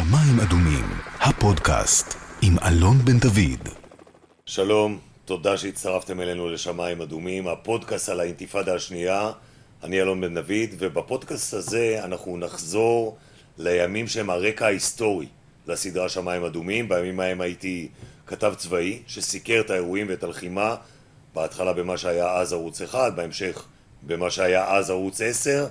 שמיים אדומים, הפודקאסט עם אלון בן דוד. שלום, תודה שהצטרפתם אלינו לשמיים אדומים, הפודקאסט על האינתיפאדה השנייה. אני אלון בן דוד, ובפודקאסט הזה אנחנו נחזור לימים שהם הרקע ההיסטורי לסדרה שמיים אדומים. בימים ההם הייתי כתב צבאי שסיקר את האירועים ואת הלחימה, בהתחלה במה שהיה אז ערוץ 1, בהמשך במה שהיה אז ערוץ 10.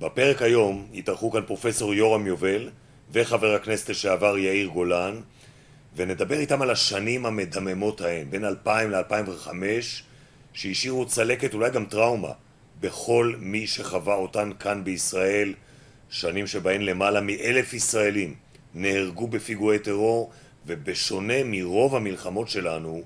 בפרק היום התארחו כאן פרופסור יורם יובל וחבר הכנסת לשעבר יאיר גולן, ונדבר איתם על השנים המדממות ההן, בין 2000 ל-2005, שהשאירו צלקת, אולי גם טראומה, בכל מי שחווה אותן כאן בישראל, שנים שבהן למעלה מאלף ישראלים נהרגו בפיגועי טרור, ובשונה מרוב המלחמות שלנו,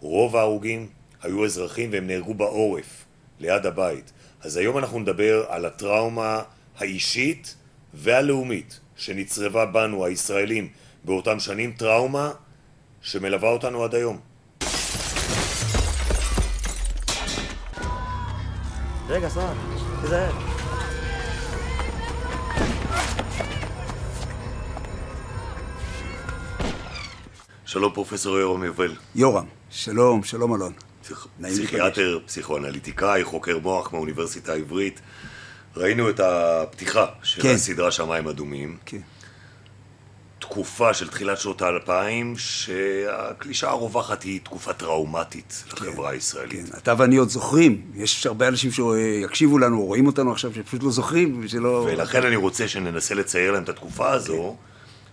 רוב ההרוגים היו אזרחים והם נהרגו בעורף, ליד הבית. אז היום אנחנו נדבר על הטראומה האישית והלאומית שנצרבה בנו, הישראלים, באותם שנים, טראומה שמלווה אותנו עד היום. רגע, סע, תיזהר. שלום פרופסור יורם יובל. יורם, שלום, שלום אלון. פסיכ... נעים פסיכיאטר, פסיכואנליטיקאי, חוקר מוח מהאוניברסיטה העברית. ראינו את הפתיחה של כן. הסדרה שמיים אדומים. כן. תקופה של תחילת שנות האלפיים, שהקלישה הרווחת היא תקופה טראומטית לחברה הישראלית. כן, אתה ואני עוד זוכרים, יש הרבה אנשים שיקשיבו לנו רואים אותנו עכשיו שפשוט לא זוכרים ושלא... ולכן אני רוצה שננסה לצייר להם את התקופה הזו,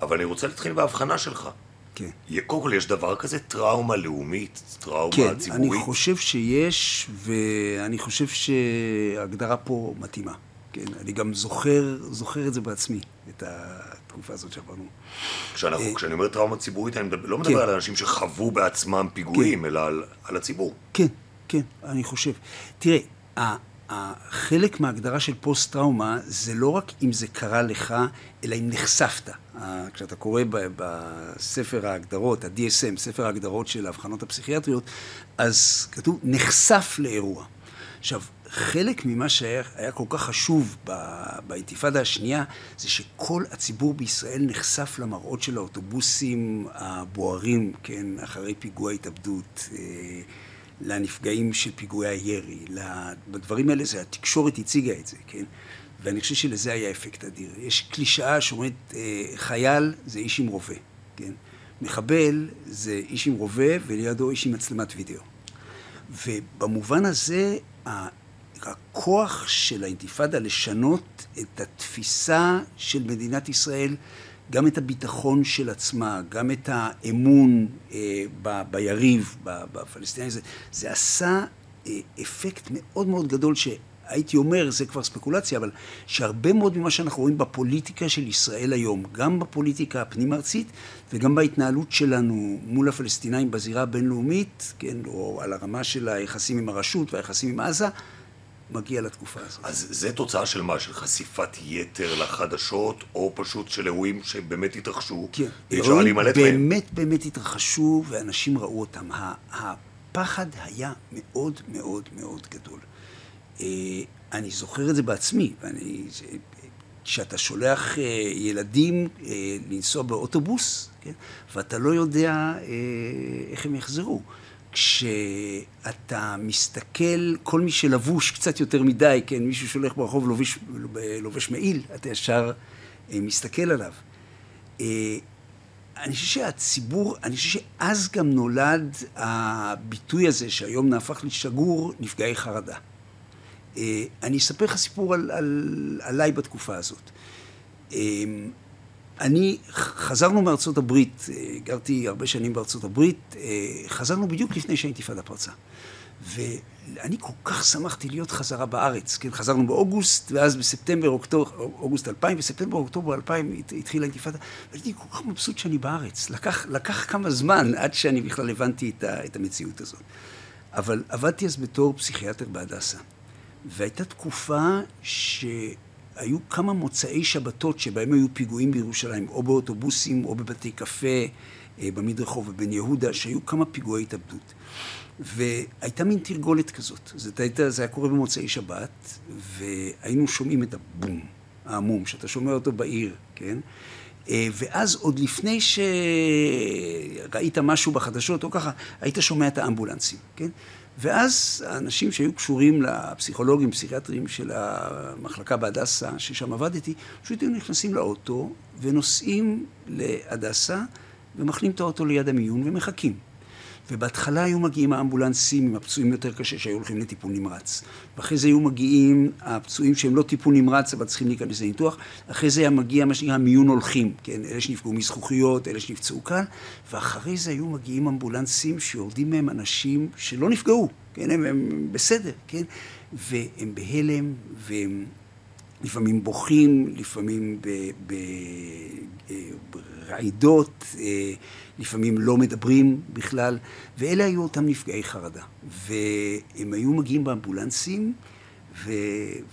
אבל אני רוצה להתחיל בהבחנה שלך. כן. קודם כל, יש דבר כזה טראומה לאומית, טראומה כן, ציבורית. אני חושב שיש, ואני חושב שההגדרה פה מתאימה. כן, אני גם זוכר, זוכר את זה בעצמי, את התקופה הזאת שעברנו. כשאנחנו, כשאני אומר טראומה ציבורית, אני מדבר, לא כן. מדבר על אנשים שחוו בעצמם פיגועים, אלא על, על הציבור. כן, כן, אני חושב. תראה, חלק מההגדרה של פוסט-טראומה זה לא רק אם זה קרה לך, אלא אם נחשפת. ה- כשאתה קורא בספר ההגדרות, ה-DSM, ספר ההגדרות של האבחנות הפסיכיאטריות, אז כתוב נחשף לאירוע. עכשיו, חלק ממה שהיה היה כל כך חשוב באינתיפאדה השנייה, זה שכל הציבור בישראל נחשף למראות של האוטובוסים הבוערים, כן, אחרי פיגוע התאבדות, אה, לנפגעים של פיגועי הירי, בדברים האלה, זה התקשורת הציגה את זה, כן? ואני חושב שלזה היה אפקט אדיר. יש קלישאה שאומרת, אה, חייל זה איש עם רובה, כן? מחבל זה איש עם רובה ולידו איש עם מצלמת וידאו. ובמובן הזה, הכוח של האינתיפאדה לשנות את התפיסה של מדינת ישראל, גם את הביטחון של עצמה, גם את האמון אה, ב, ביריב, ב, בפלסטינים, זה, זה עשה אה, אפקט מאוד מאוד גדול, שהייתי אומר, זה כבר ספקולציה, אבל שהרבה מאוד ממה שאנחנו רואים בפוליטיקה של ישראל היום, גם בפוליטיקה הפנים-ארצית וגם בהתנהלות שלנו מול הפלסטינאים בזירה הבינלאומית, כן, או על הרמה של היחסים עם הרשות והיחסים עם עזה, מגיע לתקופה הזאת. אז זה תוצאה של מה? של חשיפת יתר לחדשות, או פשוט של אירועים שבאמת התרחשו? כן, אירועים להימלט מהם. באמת באמת התרחשו ואנשים ראו אותם. הפחד היה מאוד מאוד מאוד גדול. אה, אני זוכר את זה בעצמי, ואני... כשאתה שולח אה, ילדים אה, לנסוע באוטובוס, כן? ואתה לא יודע איך הם יחזרו. כשאתה מסתכל, כל מי שלבוש קצת יותר מדי, כן, מישהו שהולך ברחוב לובש, לובש מעיל, אתה ישר אה, מסתכל עליו. אה, אני חושב שהציבור, אני חושב שאז גם נולד הביטוי הזה, שהיום נהפך לשגור, נפגעי חרדה. אה, אני אספר לך סיפור על, על, עליי בתקופה הזאת. אני, חזרנו מארצות הברית, אה, גרתי הרבה שנים בארצות הברית, אה, חזרנו בדיוק לפני שהאינתיפאדה פרצה. ואני כל כך שמחתי להיות חזרה בארץ, כן, חזרנו באוגוסט, ואז בספטמבר, אוקטובר, אוגוסט 2000, בספטמבר, אוקטובר 2000 הת- התחילה האינתיפאדה, והייתי כל כך מבסוט שאני בארץ. לקח, לקח כמה זמן עד שאני בכלל הבנתי את, ה, את המציאות הזאת. אבל עבדתי אז בתור פסיכיאטר בהדסה, והייתה תקופה שהיו כמה מוצאי שבתות שבהם היו פיגועים בירושלים, או באוטובוסים או בבתי קפה, אה, במדרחוב ובן יהודה, שהיו כמה פיגועי התאבדות. והייתה מין תרגולת כזאת. זאת הייתה, זה היה קורה במוצאי שבת, והיינו שומעים את הבום העמום, שאתה שומע אותו בעיר, כן? אה, ואז עוד לפני שראית משהו בחדשות או ככה, היית שומע את האמבולנסים, כן? ואז האנשים שהיו קשורים לפסיכולוגים, פסיכיאטרים של המחלקה בהדסה, ששם עבדתי, פשוט היו נכנסים לאוטו ונוסעים להדסה ומחנים את האוטו ליד המיון ומחכים. ובהתחלה היו מגיעים האמבולנסים עם הפצועים יותר קשה שהיו הולכים לטיפול נמרץ. ואחרי זה היו מגיעים הפצועים שהם לא טיפול נמרץ אבל צריכים להיכנס לניתוח. אחרי זה היה מגיע מה שנקרא מיון הולכים, כן? אלה שנפגעו מזכוכיות, אלה שנפצעו קל. ואחרי זה היו מגיעים אמבולנסים שיורדים מהם אנשים שלא נפגעו, כן? הם, הם בסדר, כן? והם בהלם, והם לפעמים בוכים, לפעמים ברעידות, אה, לפעמים לא מדברים בכלל, ואלה היו אותם נפגעי חרדה. והם היו מגיעים באמבולנסים, ו...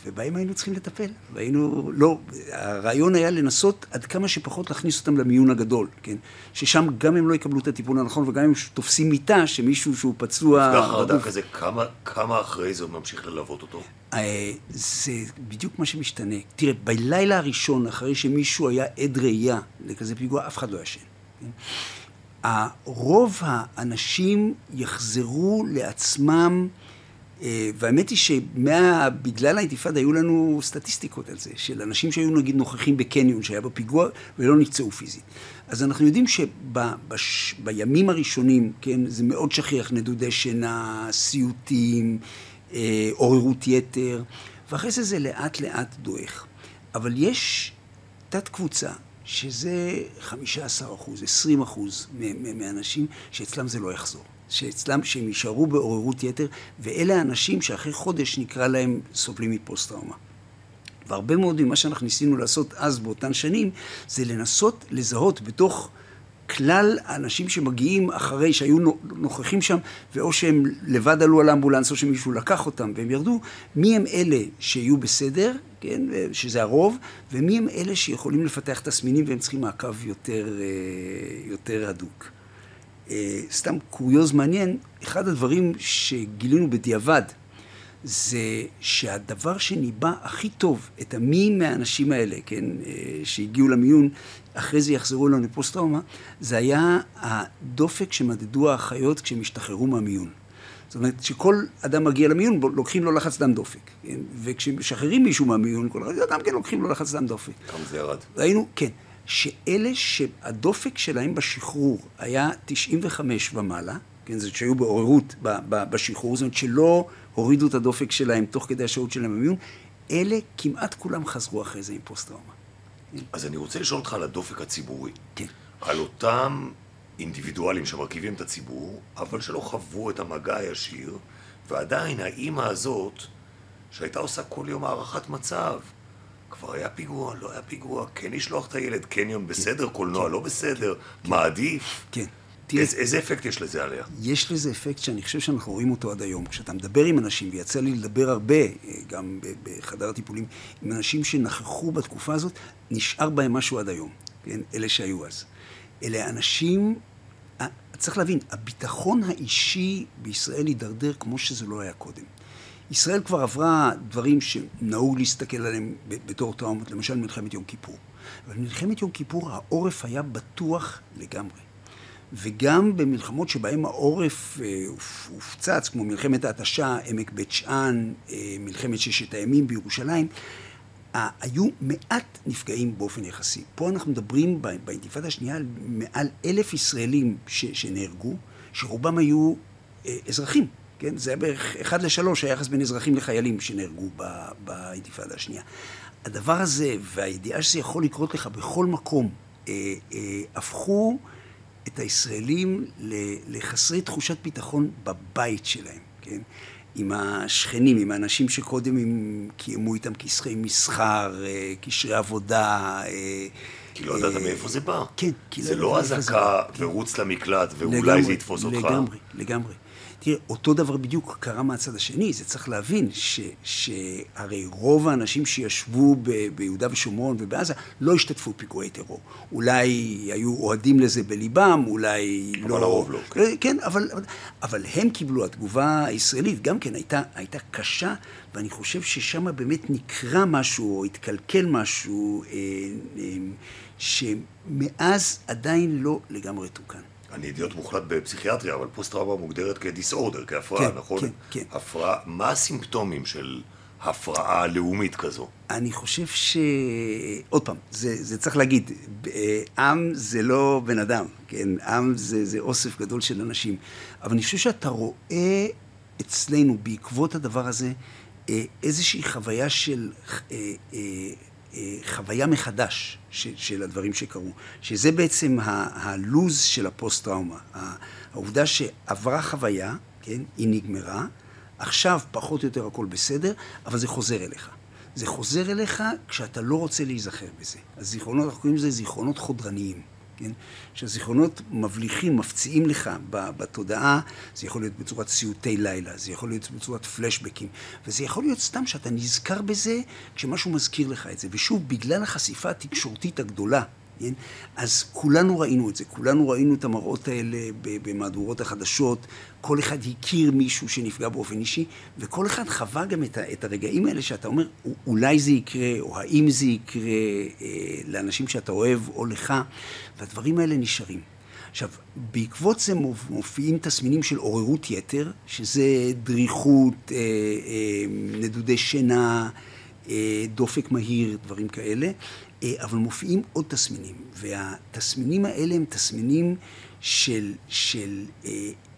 ובהם היינו צריכים לטפל. והיינו, לא, הרעיון היה לנסות עד כמה שפחות להכניס אותם למיון הגדול, כן? ששם גם הם לא יקבלו את הטיפול הנכון, וגם הם תופסים מיטה שמישהו שהוא פצוע... נפגע חרדה כזה, כמה, כמה אחרי זה הוא ממשיך ללוות אותו? אה, זה בדיוק מה שמשתנה. תראה, בלילה הראשון, אחרי שמישהו היה עד ראייה לכזה פיגוע, אף אחד לא ישן. כן? רוב האנשים יחזרו לעצמם, והאמת היא שבגלל האינתיפאדה היו לנו סטטיסטיקות על זה, של אנשים שהיו נגיד נוכחים בקניון שהיה בפיגוע ולא נפצעו פיזית. אז אנחנו יודעים שבימים הראשונים, כן, זה מאוד שכיח, נדודי שינה, סיוטים, אה, עוררות יתר, ואחרי זה זה לאט לאט דועך. אבל יש תת קבוצה שזה 15 אחוז, 20 אחוז מהאנשים שאצלם זה לא יחזור. שאצלם, שהם יישארו בעוררות יתר, ואלה האנשים שאחרי חודש נקרא להם סובלים מפוסט-טראומה. והרבה מאוד ממה שאנחנו ניסינו לעשות אז באותן שנים, זה לנסות לזהות בתוך כלל האנשים שמגיעים אחרי שהיו נוכחים שם, ואו שהם לבד עלו על האמבולנס או שמישהו לקח אותם והם ירדו, מי הם אלה שיהיו בסדר, כן, שזה הרוב, ומי הם אלה שיכולים לפתח תסמינים והם צריכים מעקב יותר, אה, יותר הדוק. אה, סתם קוריוז מעניין, אחד הדברים שגילינו בדיעבד, זה שהדבר שניבא הכי טוב את המי מהאנשים האלה, כן, אה, שהגיעו למיון, אחרי זה יחזרו אלינו לפוסט-טראומה, זה היה הדופק שמדדו האחיות כשהם השתחררו מהמיון. זאת אומרת, כשכל אדם מגיע למיון, לוקחים לו לחץ דם דופק. כן? וכשמשחררים מישהו מהמיון, כל אחד גם כן לוקחים לו לחץ דם דופק. כמה זה ירד? ראינו, כן, שאלה שהדופק שלהם בשחרור היה 95 ומעלה, כן, זה שהיו בעוררות בשחרור, זאת אומרת שלא הורידו את הדופק שלהם תוך כדי השהות שלהם במיון, אלה כמעט כולם חזרו אחרי זה עם פוסט-טראומה. אז אני רוצה לשאול אותך על הדופק הציבורי. כן. על אותם אינדיבידואלים שמרכיבים את הציבור, אבל שלא חוו את המגע הישיר, ועדיין האימא הזאת, שהייתה עושה כל יום הערכת מצב, כבר היה פיגוע, לא היה פיגוע, כן לשלוח את הילד, קניון בסדר, כן, קולנוע כן, לא בסדר, כן, מה עדיף? כן. תראה, איזה, איזה אפקט יש לזה עליה? יש לזה אפקט שאני חושב שאנחנו רואים אותו עד היום. כשאתה מדבר עם אנשים, ויצא לי לדבר הרבה, אה, גם בחדר הטיפולים, עם אנשים שנכחו בתקופה הזאת, נשאר בהם משהו עד היום, כן? אלה שהיו אז. אלה אנשים, אה, צריך להבין, הביטחון האישי בישראל הידרדר כמו שזה לא היה קודם. ישראל כבר עברה דברים שנהוג להסתכל עליהם בתור טראומות, למשל מלחמת יום כיפור. אבל במלחמת יום כיפור העורף היה בטוח לגמרי. וגם במלחמות שבהן העורף אה, הופצץ, כמו מלחמת ההתשה, עמק בית שאן, אה, מלחמת ששת הימים בירושלים, היו מעט נפגעים באופן יחסי. פה אנחנו מדברים באינתיפאדה השנייה על מעל אלף ישראלים ש, שנהרגו, שרובם היו אה, אזרחים, כן? זה היה בערך אחד לשלוש היחס בין אזרחים לחיילים שנהרגו באינתיפאדה השנייה. הדבר הזה והידיעה שזה יכול לקרות לך בכל מקום, אה, אה, הפכו את הישראלים לחסרי תחושת ביטחון בבית שלהם, כן? עם השכנים, עם האנשים שקודם הם קיימו איתם קשרי מסחר, אה, קשרי עבודה. אה, כי לא ידעת מאיפה זה בא. כן, לא זה לא אזעקה ורוץ למקלט ואולי זה יתפוס אותך. לגמרי, לגמרי. תראה, אותו דבר בדיוק קרה מהצד השני, זה צריך להבין ש, שהרי רוב האנשים שישבו ב, ביהודה ושומרון ובעזה לא השתתפו בפיגועי טרור. אולי היו אוהדים לזה בליבם, אולי אבל לא... אבל הרוב לא, כן. כן, כן אבל, אבל, אבל הם קיבלו, התגובה הישראלית גם כן הייתה, הייתה קשה, ואני חושב ששם באמת נקרא משהו, או התקלקל משהו, אה, אה, שמאז עדיין לא לגמרי תוקן. אני אידיוט מוחלט בפסיכיאטריה, אבל פוסט-טראומה מוגדרת כדיסאורדר, כהפרעה, כן, נכון? כן, כן. הפרעה, מה הסימפטומים של הפרעה לאומית כזו? אני חושב ש... עוד פעם, זה, זה צריך להגיד, אה, עם זה לא בן אדם, כן? עם זה, זה אוסף גדול של אנשים. אבל אני חושב שאתה רואה אצלנו, בעקבות הדבר הזה, אה, איזושהי חוויה של... אה, אה, אה, חוויה מחדש של, של הדברים שקרו, שזה בעצם הלוז של הפוסט-טראומה. העובדה שעברה חוויה, כן, היא נגמרה, עכשיו פחות או יותר הכל בסדר, אבל זה חוזר אליך. זה חוזר אליך כשאתה לא רוצה להיזכר בזה. הזיכרונות, אנחנו קוראים לזה זיכרונות חודרניים. כן? שהזיכרונות מבליחים, מפציעים לך בתודעה, זה יכול להיות בצורת סיוטי לילה, זה יכול להיות בצורת פלשבקים, וזה יכול להיות סתם שאתה נזכר בזה כשמשהו מזכיר לך את זה. ושוב, בגלל החשיפה התקשורתית הגדולה, כן? אז כולנו ראינו את זה, כולנו ראינו את המראות האלה במהדורות החדשות, כל אחד הכיר מישהו שנפגע באופן אישי, וכל אחד חווה גם את, את הרגעים האלה שאתה אומר, "א- אולי זה יקרה, או האם זה יקרה אה, לאנשים שאתה אוהב, או לך, והדברים האלה נשארים. עכשיו, בעקבות זה מופ- מופיעים תסמינים של עוררות יתר, שזה דריכות, אה, אה, נדודי שינה, דופק מהיר, דברים כאלה, אה, אבל מופיעים עוד תסמינים, והתסמינים האלה הם תסמינים של, של אה,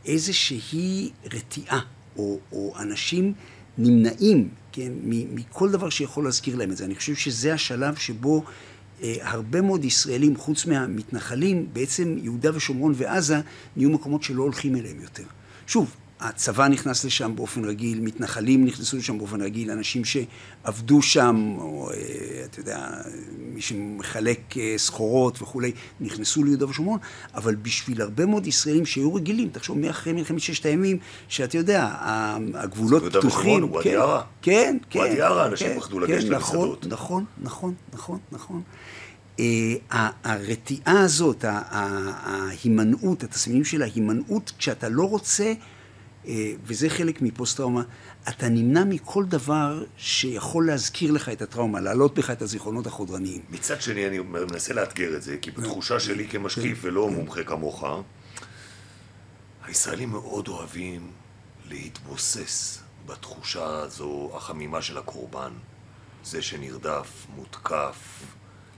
איזושהי רתיעה, או, או אנשים נמנעים, כן, מכל דבר שיכול להזכיר להם את זה. אני חושב שזה השלב שבו אה, הרבה מאוד ישראלים, חוץ מהמתנחלים, בעצם יהודה ושומרון ועזה נהיו מקומות שלא הולכים אליהם יותר. שוב, הצבא נכנס לשם באופן רגיל, מתנחלים נכנסו לשם באופן רגיל, אנשים שעבדו שם, או אה, אתה יודע, מי שמחלק אה, סחורות וכולי, נכנסו ליהודה ושומרון, אבל בשביל הרבה מאוד ישראלים שהיו רגילים, תחשוב, מאחרי מלחמת ששת הימים, שאתה יודע, הגבולות יהודה פתוחים. ושומרון, ואדי כן, ערה. כן, כן. ואדי ערה, אנשים כן, פחדו כן, לגשת נכון, למסעדות. נכון, נכון, נכון, נכון. ה- הרתיעה הזאת, ההימנעות, התסמינים של ההימנעות, כשאתה לא רוצה, וזה חלק מפוסט-טראומה, אתה נמנע מכל דבר שיכול להזכיר לך את הטראומה, להעלות בך את הזיכרונות החודרניים. מצד שני, אני מנסה לאתגר את זה, כי בתחושה שלי כמשקיף ולא מומחה כמוך, הישראלים מאוד אוהבים להתבוסס בתחושה הזו, החמימה של הקורבן. זה שנרדף, מותקף,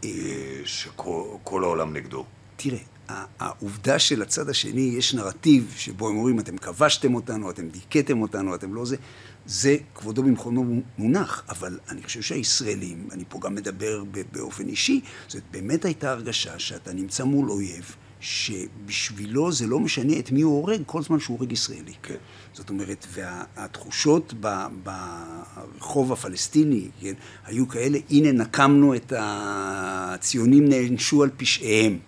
אה, שכל כל העולם נגדו. תראה, העובדה שלצד השני יש נרטיב שבו הם אומרים, אתם כבשתם אותנו, אתם דיכאתם אותנו, אתם לא זה, זה כבודו במכונו מונח, אבל אני חושב שהישראלים, אני פה גם מדבר באופן אישי, זאת באמת הייתה הרגשה שאתה נמצא מול אויב, שבשבילו זה לא משנה את מי הוא הורג, כל זמן שהוא הורג ישראלי. כן. זאת אומרת, והתחושות ב- ברחוב הפלסטיני, כן, היו כאלה, הנה נקמנו את הציונים נענשו על פשעיהם.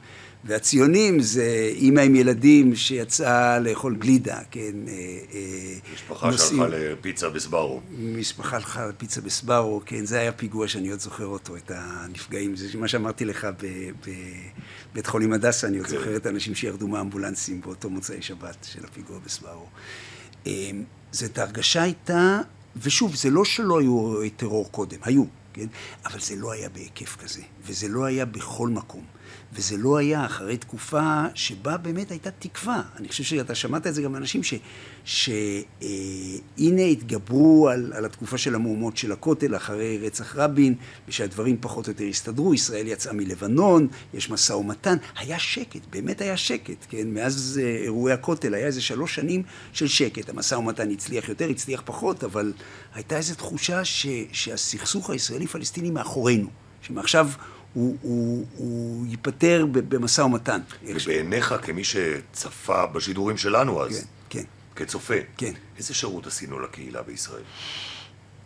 והציונים זה אימא עם ילדים שיצאה לאכול גלידה, כן. אה, אה, משפחה נוסעים- שהלכה לפיצה בסברו. משפחה הלכה לפיצה בסברו, כן, זה היה פיגוע שאני עוד זוכר אותו, את הנפגעים. זה מה שאמרתי לך בבית חולים הדסה, אני עוד כן. זוכר את האנשים שירדו מהאמבולנסים באותו מוצאי שבת של הפיגוע בסברו. אמ, זאת ההרגשה הייתה, ושוב, זה לא שלא היו טרור קודם, היו, כן? אבל זה לא היה בהיקף כזה, וזה לא היה בכל מקום. וזה לא היה אחרי תקופה שבה באמת הייתה תקווה. אני חושב שאתה שמעת את זה גם מאנשים שהנה התגברו על, על התקופה של המהומות של הכותל אחרי רצח רבין, ושהדברים פחות או יותר הסתדרו, ישראל יצאה מלבנון, יש משא ומתן, היה שקט, באמת היה שקט, כן? מאז אה, אירועי הכותל היה איזה שלוש שנים של שקט. המשא ומתן הצליח יותר, הצליח פחות, אבל הייתה איזו תחושה ש, שהסכסוך הישראלי-פלסטיני מאחורינו, שמעכשיו הוא, הוא, הוא ייפתר ב- במשא ומתן. ובעיניך, כמי שצפה בשידורים שלנו אז, כן, כן. כצופה, כן. איזה שירות עשינו לקהילה בישראל?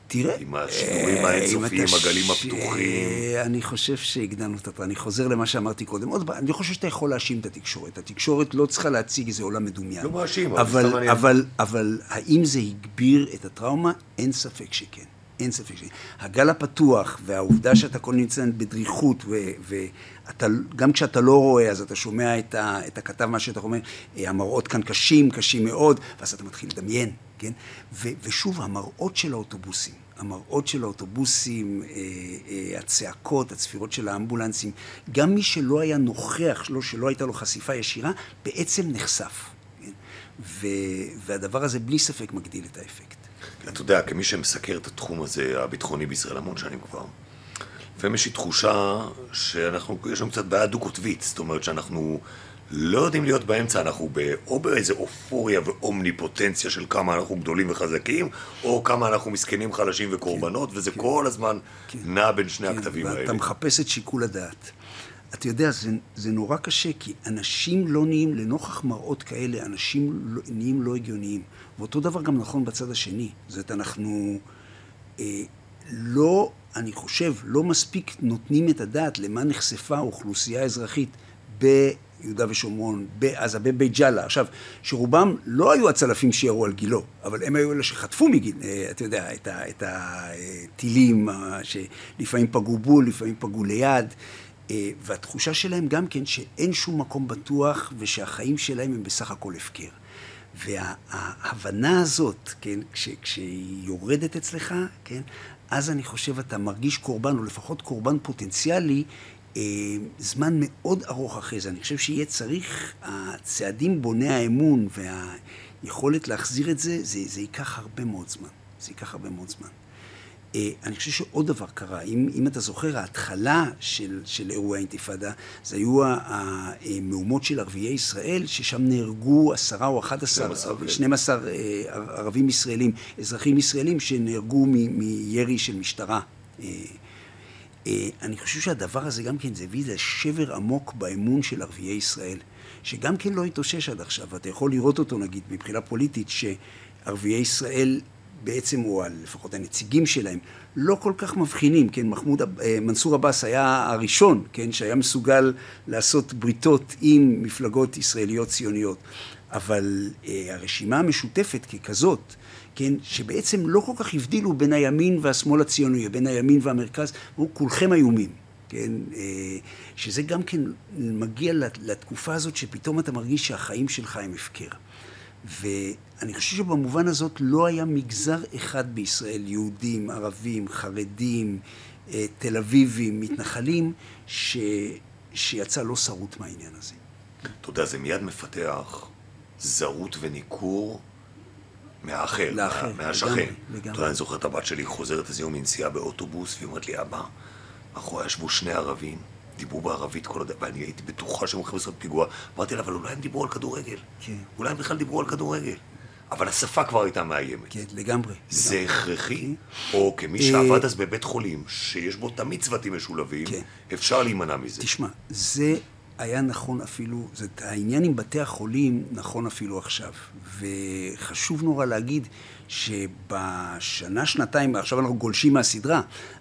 תראה, עם השידורים אה, האינסופיים, הגלים הפתוחים. אני חושב שהגדלנו את הטרנד. אני חוזר למה שאמרתי קודם. עוד פעם, אני חושב שאתה יכול להאשים את התקשורת. התקשורת לא צריכה להציג איזה עולם מדומיין. לא מאשים, אבל אבל, סתם. אבל, אבל האם זה הגביר את הטראומה? אין ספק שכן. אין ספק שכן. הגל הפתוח והעובדה שאתה כל נמצא בדריכות, ו- ואתה, גם כשאתה לא רואה, אז אתה שומע את, ה, את הכתב, מה שאתה אומר, "אה, המראות כאן קשים, קשים מאוד, ואז אתה מתחיל לדמיין, כן? ו- ושוב, המראות של האוטובוסים. המראות של האוטובוסים, אה, אה, הצעקות, הצפירות של האמבולנסים, גם מי שלא היה נוכח, שלא, שלא הייתה לו חשיפה ישירה, בעצם נחשף. כן? ו, והדבר הזה בלי ספק מגדיל את האפקט. אתה יודע, כמי שמסקר את התחום הזה, הביטחוני בישראל המון שנים כבר, לפעמים יש לי תחושה שאנחנו, יש לנו קצת בעיה דו-קוטבית, זאת אומרת שאנחנו לא יודעים להיות באמצע, אנחנו ב, או באיזה אופוריה ואומניפוטנציה של כמה אנחנו גדולים וחזקים, או כמה אנחנו מסכנים, חלשים וקורבנות, וזה כל הזמן נע בין שני הכתבים ואתה האלה. מחפש את שיקול הדעת. אתה יודע, זה, זה נורא קשה, כי אנשים לא נהיים, לנוכח מראות כאלה, אנשים לא, נהיים לא הגיוניים. ואותו דבר גם נכון בצד השני. זאת אומרת, אנחנו אה, לא, אני חושב, לא מספיק נותנים את הדעת למה נחשפה האוכלוסייה האזרחית ביהודה ושומרון, בעזה, בבית ג'אלה. עכשיו, שרובם לא היו הצלפים שירו על גילו, אבל הם היו אלה שחטפו מגיל, אה, אתה יודע, את ה- את הטילים אה, שלפעמים פגעו בול, לפעמים פגעו ליד. אה, והתחושה שלהם גם כן שאין שום מקום בטוח ושהחיים שלהם הם בסך הכל הפקר. וההבנה הזאת, כן, כש, כשהיא יורדת אצלך, כן, אז אני חושב אתה מרגיש קורבן, או לפחות קורבן פוטנציאלי, אה, זמן מאוד ארוך אחרי זה. אני חושב שיהיה צריך, הצעדים בוני האמון והיכולת להחזיר את זה, זה, זה ייקח הרבה מאוד זמן. זה ייקח הרבה מאוד זמן. אה, אני חושב שעוד דבר קרה, אם, אם אתה זוכר, ההתחלה של, של אירועי האינתיפאדה, זה היו המהומות של ערביי ישראל, ששם נהרגו עשרה או אחד עשר, 12, כן. 12 אה, ערבים ישראלים, אזרחים ישראלים שנהרגו מ- מירי של משטרה. אה, אה, אני חושב שהדבר הזה גם כן, זה הביא לשבר עמוק באמון של ערביי ישראל, שגם כן לא התאושש עד עכשיו. ואתה יכול לראות אותו, נגיד, מבחינה פוליטית, שערביי ישראל בעצם, או לפחות הנציגים שלהם, לא כל כך מבחינים, כן, מחמוד, אה, מנסור עבאס היה הראשון, כן, שהיה מסוגל לעשות בריתות עם מפלגות ישראליות ציוניות. אבל אה, הרשימה המשותפת ככזאת, כן, שבעצם לא כל כך הבדילו בין הימין והשמאל הציוני, בין הימין והמרכז, אמרו, כולכם איומים, כן, אה, שזה גם כן מגיע לת- לתקופה הזאת שפתאום אתה מרגיש שהחיים שלך הם הפקר. ואני חושב שבמובן הזאת לא היה מגזר אחד בישראל, יהודים, ערבים, חרדים, אה, תל אביבים, מתנחלים, ש... שיצא לא שרוט מהעניין הזה. אתה יודע, זה מיד מפתח זרות וניכור מהאחר, לאחר, מה- מהשכן. לגמרי, אתה. יודע, אני זוכר את הבת שלי חוזרת איזה יום מנסיעה באוטובוס, והיא אומרת לי, אבא, מאחורי ישבו שני ערבים, דיברו בערבית כל הדרך, ואני הייתי בטוחה שהם הולכים לעשות פיגוע. אמרתי לה, אבל אולי הם דיברו על כדורגל. כן. אולי הם בכלל דיברו על כדורגל. אבל השפה כבר הייתה מאיימת. כן, לגמרי. זה לגמרי. הכרחי, או כמי אה, שעבד אז בבית חולים, שיש בו תמיד צוותים משולבים, כן. אפשר להימנע מזה. תשמע, זה היה נכון אפילו, זה, העניין עם בתי החולים נכון אפילו עכשיו. וחשוב נורא להגיד שבשנה, שנתיים, עכשיו אנחנו גולשים מהסדרה,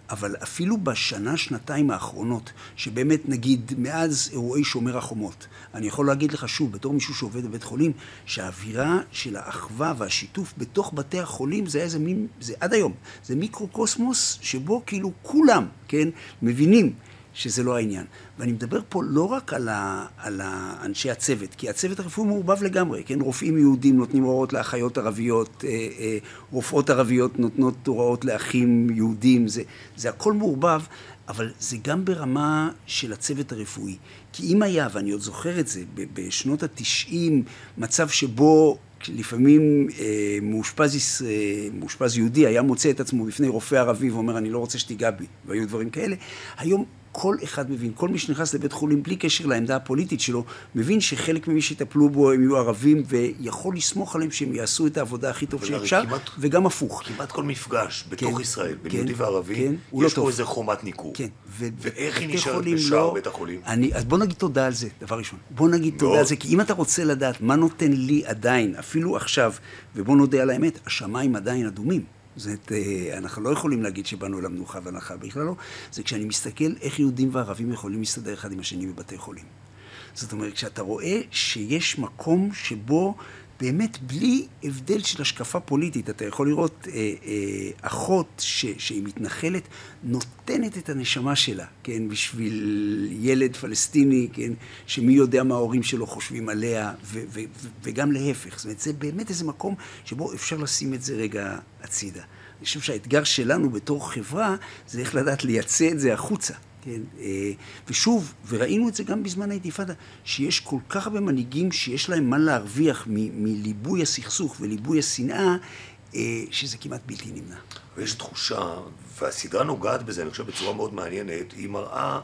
אבל אפילו בשנה, שנתיים האחרונות, שבאמת נגיד מאז אירועי שומר החומות, אני יכול להגיד לך שוב, בתור מישהו שעובד בבית חולים, שהאווירה של האחווה והשיתוף בתוך בתי החולים זה היה איזה מין, זה עד היום, זה מיקרוקוסמוס שבו כאילו כולם, כן, מבינים שזה לא העניין. ואני מדבר פה לא רק על, ה, על האנשי הצוות, כי הצוות הרפואי מעורבב לגמרי, כן? רופאים יהודים נותנים הוראות לאחיות ערביות, אה, אה, רופאות ערביות נותנות הוראות לאחים יהודים, זה, זה הכל מעורבב, אבל זה גם ברמה של הצוות הרפואי. כי אם היה, ואני עוד זוכר את זה, בשנות התשעים, מצב שבו לפעמים אה, מאושפז, אה, מאושפז יהודי היה מוצא את עצמו בפני רופא ערבי ואומר, אני לא רוצה שתיגע בי, והיו דברים כאלה. היום כל אחד מבין, כל מי שנכנס לבית חולים, בלי קשר לעמדה הפוליטית שלו, מבין שחלק ממי שיטפלו בו הם יהיו ערבים, ויכול לסמוך עליהם שהם יעשו את העבודה הכי טוב שאפשר, כמעט- וגם הפוך. כמעט כל מפגש בתוך כן, ישראל, בין כן, יהודי וערבי, כן, הוא לא יש טוב. פה איזה חומת ניכור. כן. ו- ואיך היא נשארת בשער לא- בית החולים? אני, אז בוא נגיד תודה על זה, דבר ראשון. בוא נגיד מאוד. תודה על זה, כי אם אתה רוצה לדעת מה נותן לי עדיין, אפילו עכשיו, ובוא נודה על האמת, השמיים עדיין אדומים. זאת אה, אנחנו לא יכולים להגיד שבאנו אל המנוחה והנחה, בכלל לא. זה כשאני מסתכל איך יהודים וערבים יכולים להסתדר אחד עם השני בבתי חולים. זאת אומרת, כשאתה רואה שיש מקום שבו באמת בלי הבדל של השקפה פוליטית, אתה יכול לראות אה, אה, אחות ש, שהיא מתנחלת, נותנת את הנשמה שלה, כן, בשביל ילד פלסטיני, כן, שמי יודע מה ההורים שלו חושבים עליה, ו, ו, ו, וגם להפך. זאת אומרת, זה באמת איזה מקום שבו אפשר לשים את זה רגע הצידה. אני חושב שהאתגר שלנו בתור חברה זה איך לדעת לייצא את זה החוצה. כן, אה, ושוב, וראינו את זה גם בזמן האינתיפאדה, שיש כל כך הרבה מנהיגים שיש להם מה להרוויח מליבוי הסכסוך וליבוי השנאה, אה, שזה כמעט בלתי נמנע. ויש תחושה, והסדרה נוגעת בזה, אני חושב, בצורה מאוד מעניינת, היא מראה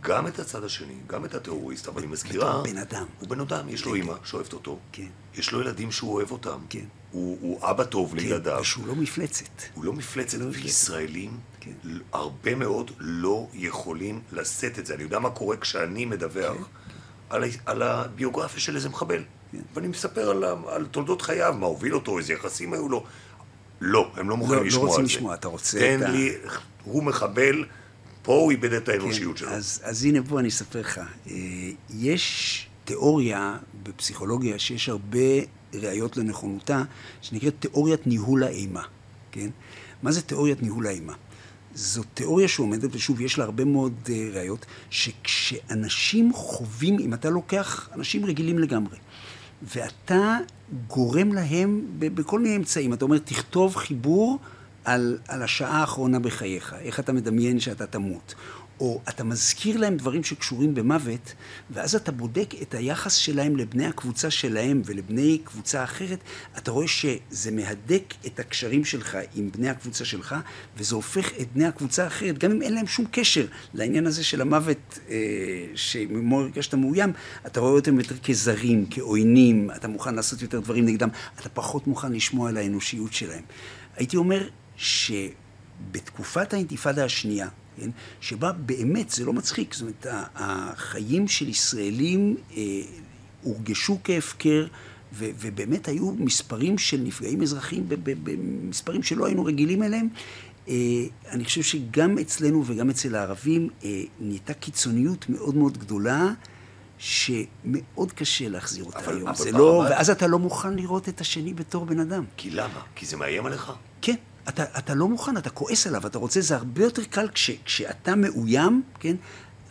גם את הצד השני, גם את הטרוריסט, אבל היא מזכירה... בן אדם. הוא בן אדם, יש לו כן. אימא שאוהבת אותו. כן. יש לו ילדים שהוא אוהב אותם. כן. הוא, הוא אבא טוב כן, לילדיו. ושהוא לא מפלצת. הוא לא מפלצת, לא. וישראלים, כן. הרבה מאוד לא יכולים לשאת את זה. אני יודע מה קורה כשאני מדווח כן, על, על הביוגרפיה של איזה מחבל. כן. ואני מספר על, על תולדות חייו, מה הוביל אותו, איזה יחסים היו לו. לא, הם לא מוכנים לא לשמוע על זה. רוצים לשמוע, אתה רוצה תן את ה- לי, הוא מחבל, פה הוא איבד את כן, האנושיות שלו. אז, אז הנה בוא אני אספר לך. אה, יש תיאוריה בפסיכולוגיה שיש הרבה ראיות לנכונותה, שנקראת תיאוריית ניהול האימה, כן? מה זה תיאוריית ניהול האימה? זו תיאוריה שעומדת, ושוב, יש לה הרבה מאוד אה, ראיות, שכשאנשים חווים, אם אתה לוקח אנשים רגילים לגמרי, ואתה גורם להם בכל מיני אמצעים, אתה אומר, תכתוב חיבור על, על השעה האחרונה בחייך, איך אתה מדמיין שאתה תמות. או אתה מזכיר להם דברים שקשורים במוות, ואז אתה בודק את היחס שלהם לבני הקבוצה שלהם ולבני קבוצה אחרת, אתה רואה שזה מהדק את הקשרים שלך עם בני הקבוצה שלך, וזה הופך את בני הקבוצה האחרת, גם אם אין להם שום קשר לעניין הזה של המוות, אה, שממו הרגשת מאוים, אתה רואה אותם יותר כזרים, כעוינים, אתה מוכן לעשות יותר דברים נגדם, אתה פחות מוכן לשמוע על האנושיות שלהם. הייתי אומר שבתקופת האינתיפאדה השנייה, כן? שבה באמת, זה לא מצחיק, זאת אומרת, החיים של ישראלים אה, הורגשו כהפקר, ו- ובאמת היו מספרים של נפגעים אזרחיים במספרים שלא היינו רגילים אליהם. אה, אני חושב שגם אצלנו וגם אצל הערבים אה, נהייתה קיצוניות מאוד מאוד גדולה. שמאוד קשה להחזיר אותה אבל- היום. אבל זה לא, ואז אתה לא מוכן לראות את השני בתור בן אדם. כי למה? כי זה מאיים עליך? כן, אתה, אתה לא מוכן, אתה כועס עליו, אתה רוצה, זה הרבה יותר קל כש, כשאתה מאוים, כן?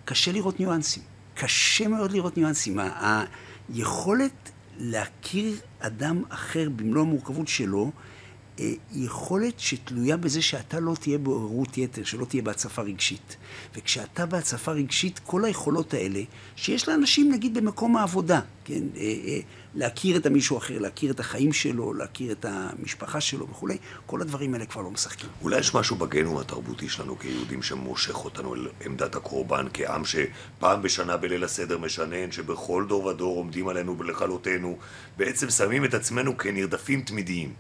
קשה לראות ניואנסים. קשה מאוד לראות ניואנסים. היכולת להכיר אדם אחר במלוא המורכבות שלו, אה, יכולת שתלויה בזה שאתה לא תהיה בעוררות יתר, שלא תהיה בהצפה רגשית. וכשאתה בהצפה רגשית, כל היכולות האלה, שיש לאנשים, נגיד, במקום העבודה, כן? להכיר את המישהו אחר, להכיר את החיים שלו, להכיר את המשפחה שלו וכולי, כל הדברים האלה כבר לא משחקים. אולי יש משהו בגנום התרבותי שלנו כיהודים שמושך אותנו אל עמדת הקורבן, כעם שפעם בשנה בליל הסדר משנן, שבכל דור ודור עומדים עלינו לכלותנו, בעצם שמים את עצמנו כנרדפים תמידיים.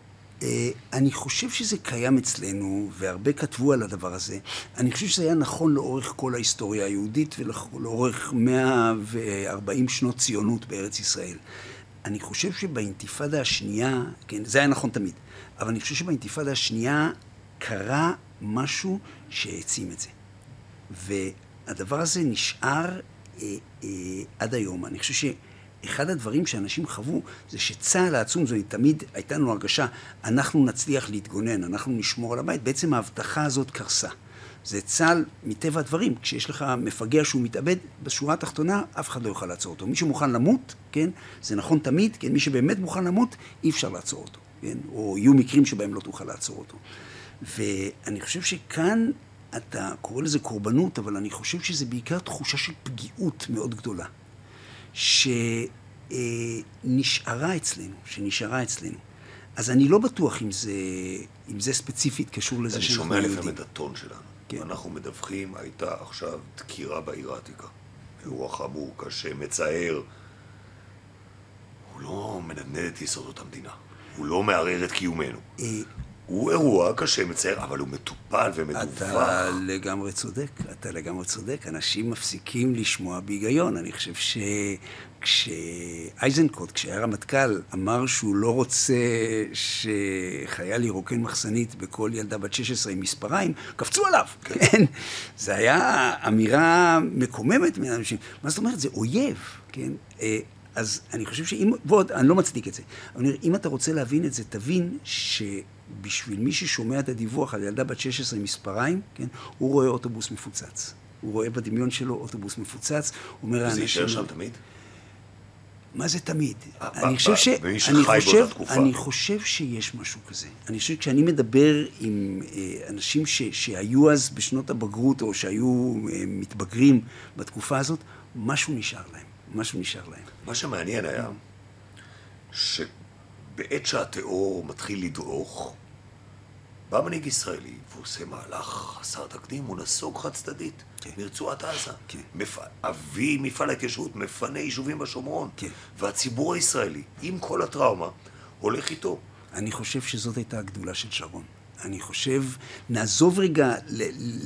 אה, אני חושב שזה קיים אצלנו, והרבה כתבו על הדבר הזה. אני חושב שזה היה נכון לאורך כל ההיסטוריה היהודית ולאורך 140 שנות ציונות בארץ ישראל. אני חושב שבאינתיפאדה השנייה, כן, זה היה נכון תמיד, אבל אני חושב שבאינתיפאדה השנייה קרה משהו שהעצים את זה. והדבר הזה נשאר אה, אה, עד היום. אני חושב שאחד הדברים שאנשים חוו זה שצה"ל העצום, זו תמיד הייתה לנו הרגשה, אנחנו נצליח להתגונן, אנחנו נשמור על הבית, בעצם ההבטחה הזאת קרסה. זה צה"ל, מטבע הדברים, כשיש לך מפגע שהוא מתאבד, בשורה התחתונה אף אחד לא יוכל לעצור אותו. מי שמוכן למות, כן, זה נכון תמיד, כן, מי שבאמת מוכן למות, אי אפשר לעצור אותו, כן, או יהיו מקרים שבהם לא תוכל לעצור אותו. ואני חושב שכאן אתה קורא לזה קורבנות, אבל אני חושב שזה בעיקר תחושה של פגיעות מאוד גדולה, שנשארה אצלנו, שנשארה אצלנו. אז אני לא בטוח אם זה, אם זה ספציפית קשור לזה אני שאנחנו שומע לפעמים יהודים. את הטון שלנו. כן. אנחנו מדווחים, הייתה עכשיו דקירה בעיר העתיקה. אירוע חמור, קשה, מצער. הוא לא מנדנד את יסודות המדינה. הוא לא מערער את קיומנו. אה, הוא אירוע קשה, מצער, אבל הוא מטופל ומדווח. אתה לגמרי צודק, אתה לגמרי צודק. אנשים מפסיקים לשמוע בהיגיון. אני חושב שכשאייזנקוט, כשהיה רמטכ"ל, אמר שהוא לא רוצה שחייל ירוקן מחסנית בכל ילדה בת 16 עם מספריים, קפצו עליו, כן? כן? זה היה אמירה מקוממת מאנשים. מה זאת אומרת? זה אויב, כן? אה, אז אני חושב שאם, ועוד, אני לא מצדיק את זה, אבל אם אתה רוצה להבין את זה, תבין שבשביל מי ששומע את הדיווח על ילדה בת 16 עם מספריים, כן, הוא רואה אוטובוס מפוצץ. הוא רואה בדמיון שלו אוטובוס מפוצץ, הוא אומר לאנשים... זה יישאר שם תמיד? מה זה תמיד? אני חושב ש... אני חושב, אני חושב שיש משהו כזה. אני חושב שכשאני מדבר עם אה, אנשים ש, שהיו אז בשנות הבגרות, או שהיו אה, מתבגרים בתקופה הזאת, משהו נשאר להם. משהו נשאר להם. מה שמעניין היה, שבעת שהטרור מתחיל לדרוך, בא מנהיג ישראלי ועושה מהלך חסר תקדים, הוא נסוג חד צדדית כן. מרצועת עזה. כן. מפ... אבי מפעל ההתיישבות מפנה יישובים בשומרון. כן. והציבור הישראלי, עם כל הטראומה, הולך איתו. אני חושב שזאת הייתה הגדולה של שרון. אני חושב, נעזוב רגע,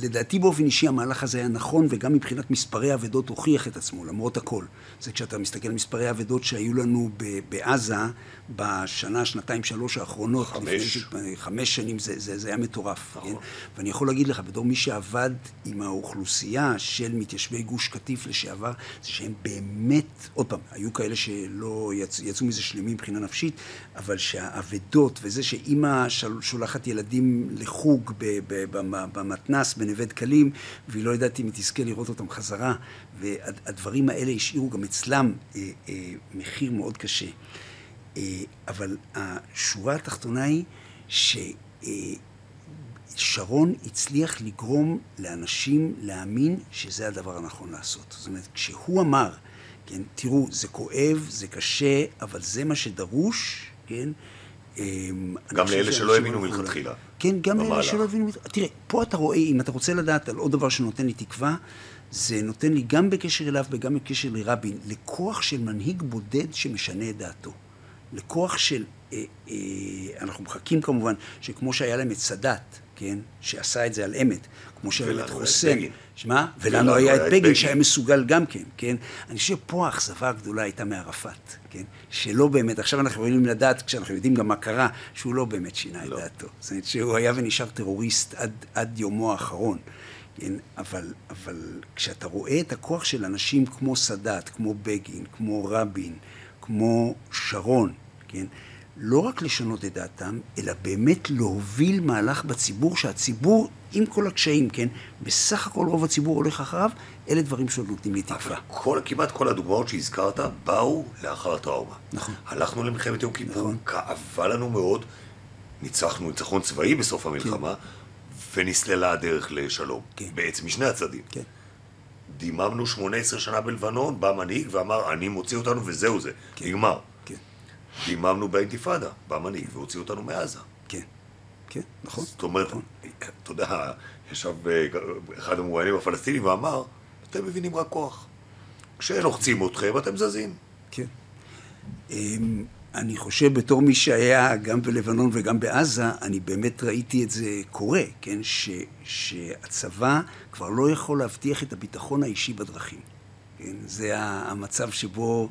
לדעתי באופן אישי המהלך הזה היה נכון, וגם מבחינת מספרי האבדות הוכיח את עצמו, למרות הכל. זה כשאתה מסתכל על מספרי האבדות שהיו לנו בעזה בשנה, שנתיים, שלוש האחרונות. חמש. לפני, חמש שנים, זה, זה, זה היה מטורף. נכון. כן? ואני יכול להגיד לך, בתור מי שעבד עם האוכלוסייה של מתיישבי גוש קטיף לשעבר, זה שהם באמת, עוד פעם, היו כאלה שלא יצ, יצאו מזה שלמים מבחינה נפשית, אבל שהאבדות וזה שאימא שולחת ילדים לחוג במתנס בנווה דקלים, והיא לא יודעת אם היא תזכה לראות אותם חזרה, והדברים האלה השאירו גם אצלם אה, אה, מחיר מאוד קשה. אה, אבל השורה התחתונה היא ששרון הצליח לגרום לאנשים להאמין שזה הדבר הנכון לעשות. זאת אומרת, כשהוא אמר, כן, תראו, זה כואב, זה קשה, אבל זה מה שדרוש, כן, גם לאלה שלא הבינו מלכתחילה. כן, גם לאלה שלא הבינו מלכתחילה. תראה, פה אתה רואה, אם אתה רוצה לדעת על עוד דבר שנותן לי תקווה, זה נותן לי גם בקשר אליו וגם בקשר לרבין, לכוח של מנהיג בודד שמשנה את דעתו. לכוח של, אה, אה, אנחנו מחכים כמובן, שכמו שהיה להם את סאדאת, כן, שעשה את זה על אמת, כמו שהיה את חוסן, שמה? ולנו היה את בגין שהיה מסוגל גם כן, כן? אני חושב שפה האכזבה הגדולה הייתה מערפאת, כן? שלא באמת, עכשיו אנחנו יכולים לדעת, כשאנחנו יודעים גם מה קרה, שהוא לא באמת שינה לא. את דעתו. זאת אומרת שהוא היה ונשאר טרוריסט עד, עד יומו האחרון. כן? אבל, אבל כשאתה רואה את הכוח של אנשים כמו סאדאת, כמו בגין, כמו רבין, כמו שרון, כן? לא רק לשנות את דעתם, אלא באמת להוביל מהלך בציבור, שהציבור, עם כל הקשיים, כן, בסך הכל רוב הציבור הולך אחריו, אלה דברים שעוד נותנים לי תקווה. כל, כמעט כל הדוגמאות שהזכרת באו לאחר הטראומה. נכון. הלכנו למלחמת יום כיפור, נכון. כאבה לנו מאוד, ניצחנו ניצחון צבאי בסוף המלחמה, כן. ונסללה הדרך לשלום. כן. בעצם משני הצדדים. כן. דיממנו 18 שנה בלבנון, בא מנהיג ואמר, אני מוציא אותנו וזהו זה, כן. נגמר. דיממנו באינתיפאדה, בא מנהיג והוציא אותנו מעזה. כן, כן, נכון. זאת אומרת, נכון. אתה יודע, ישב אה, אחד המרואיינים הפלסטינים ואמר, אתם מבינים רק כוח. כשלוחצים אתכם, אתם זזים. כן. אני חושב בתור מי שהיה גם בלבנון וגם בעזה, אני באמת ראיתי את זה קורה, כן? ש, שהצבא כבר לא יכול להבטיח את הביטחון האישי בדרכים. כן? זה המצב שבו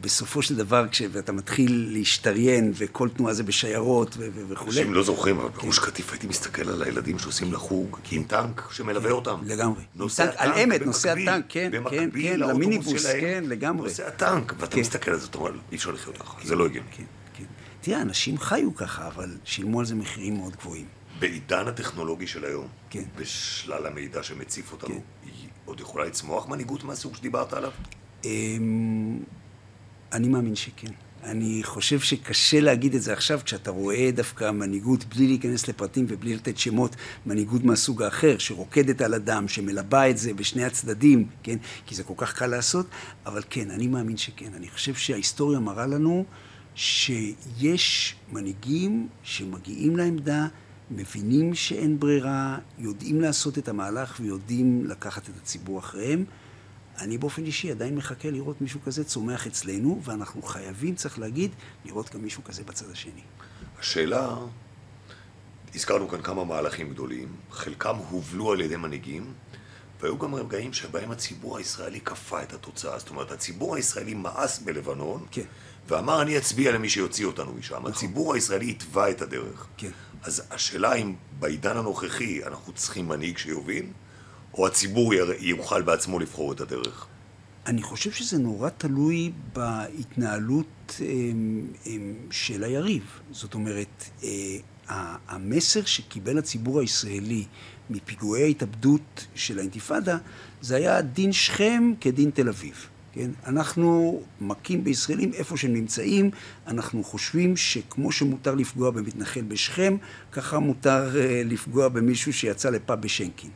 בסופו של דבר, כשאתה מתחיל להשתריין, וכל תנועה זה בשיירות וכולי. אנשים לא זוכרים, אבל בראש קטיף הייתי מסתכל על הילדים שעושים לחוג, כי עם טנק שמלווה אותם. לגמרי. נוסע טנק, על אמת, נוסע טנק, כן, כן, כן, למיניבוס, כן, לגמרי. נוסע טנק, ואתה כן. מסתכל על זה, אתה אומר, אי אפשר לחיות ככה, זה לא הגיוני. כן, כן. תראה, אנשים חיו ככה, אבל שילמו על זה מחירים מאוד גבוהים. בעידן הטכנולוגי של היום, בשלל המידע שמציף אותנו, היא עוד יכולה לצמוח מנהיגות מהסוג שדיברת עליו? אני מאמין שכן. אני חושב שקשה להגיד את זה עכשיו, כשאתה רואה דווקא מנהיגות, בלי להיכנס לפרטים ובלי לתת שמות, מנהיגות מהסוג האחר, שרוקדת על הדם, שמלבה את זה בשני הצדדים, כן? כי זה כל כך קל לעשות, אבל כן, אני מאמין שכן. אני חושב שההיסטוריה מראה לנו שיש מנהיגים שמגיעים לעמדה, מבינים שאין ברירה, יודעים לעשות את המהלך ויודעים לקחת את הציבור אחריהם. אני באופן אישי עדיין מחכה לראות מישהו כזה צומח אצלנו, ואנחנו חייבים, צריך להגיד, לראות גם מישהו כזה בצד השני. השאלה הזכרנו כאן כמה מהלכים גדולים, חלקם הובלו על ידי מנהיגים, והיו גם רגעים שבהם הציבור הישראלי כפה את התוצאה. זאת אומרת, הציבור הישראלי מאס בלבנון, כן. ואמר, אני אצביע למי שיוציא אותנו משם. נכון. הציבור הישראלי התווה את הדרך. כן. אז השאלה אם בעידן הנוכחי אנחנו צריכים מנהיג שיוביל, או הציבור יוכל בעצמו לבחור את הדרך. אני חושב שזה נורא תלוי בהתנהלות אמ, אמ, של היריב. זאת אומרת, אה, המסר שקיבל הציבור הישראלי מפיגועי ההתאבדות של האינתיפאדה, זה היה דין שכם כדין תל אביב. כן? אנחנו מכים בישראלים איפה שהם נמצאים, אנחנו חושבים שכמו שמותר לפגוע במתנחל בשכם, ככה מותר אה, לפגוע במישהו שיצא לפאב בשנקין.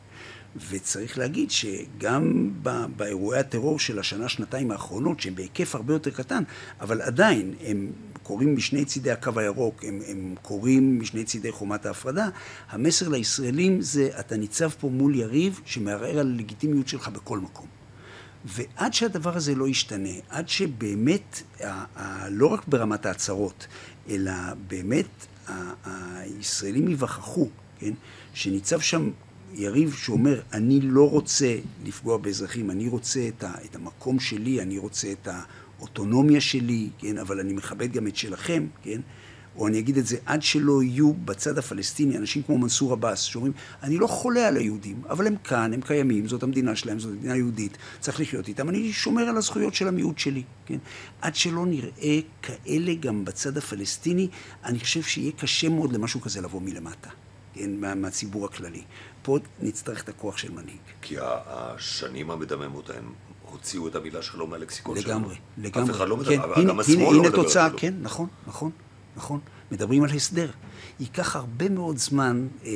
וצריך להגיד שגם באירועי הטרור של השנה-שנתיים האחרונות, שהם בהיקף הרבה יותר קטן, אבל עדיין הם קורים משני צידי הקו הירוק, הם, הם קורים משני צידי חומת ההפרדה, המסר לישראלים זה אתה ניצב פה מול יריב שמערער על הלגיטימיות שלך בכל מקום. ועד שהדבר הזה לא ישתנה, עד שבאמת, לא רק ברמת ההצהרות, אלא באמת הישראלים ייווכחו, כן? שניצב שם יריב שאומר, אני לא רוצה לפגוע באזרחים, אני רוצה את, ה- את המקום שלי, אני רוצה את האוטונומיה שלי, כן? אבל אני מכבד גם את שלכם, כן? או אני אגיד את זה, עד שלא יהיו בצד הפלסטיני אנשים כמו מנסור עבאס, שאומרים, אני לא חולה על היהודים, אבל הם כאן, הם קיימים, זאת המדינה שלהם, זאת מדינה יהודית, צריך לחיות איתם, אני שומר על הזכויות של המיעוט שלי, כן? עד שלא נראה כאלה גם בצד הפלסטיני, אני חושב שיהיה קשה מאוד למשהו כזה לבוא מלמטה, כן? מה, מהציבור הכללי. פה נצטרך את הכוח של מנהיג. כי השנים המדממות ההם הוציאו את המילה שלום מהלקסיקון שלנו. לגמרי, לגמרי. אף אחד לא כן, מדבר, אבל הנה, גם השמאל הנה, לא הנה מדבר תוצאה, אפילו. כן, נכון, נכון, נכון. מדברים על הסדר. ייקח הרבה מאוד זמן אה,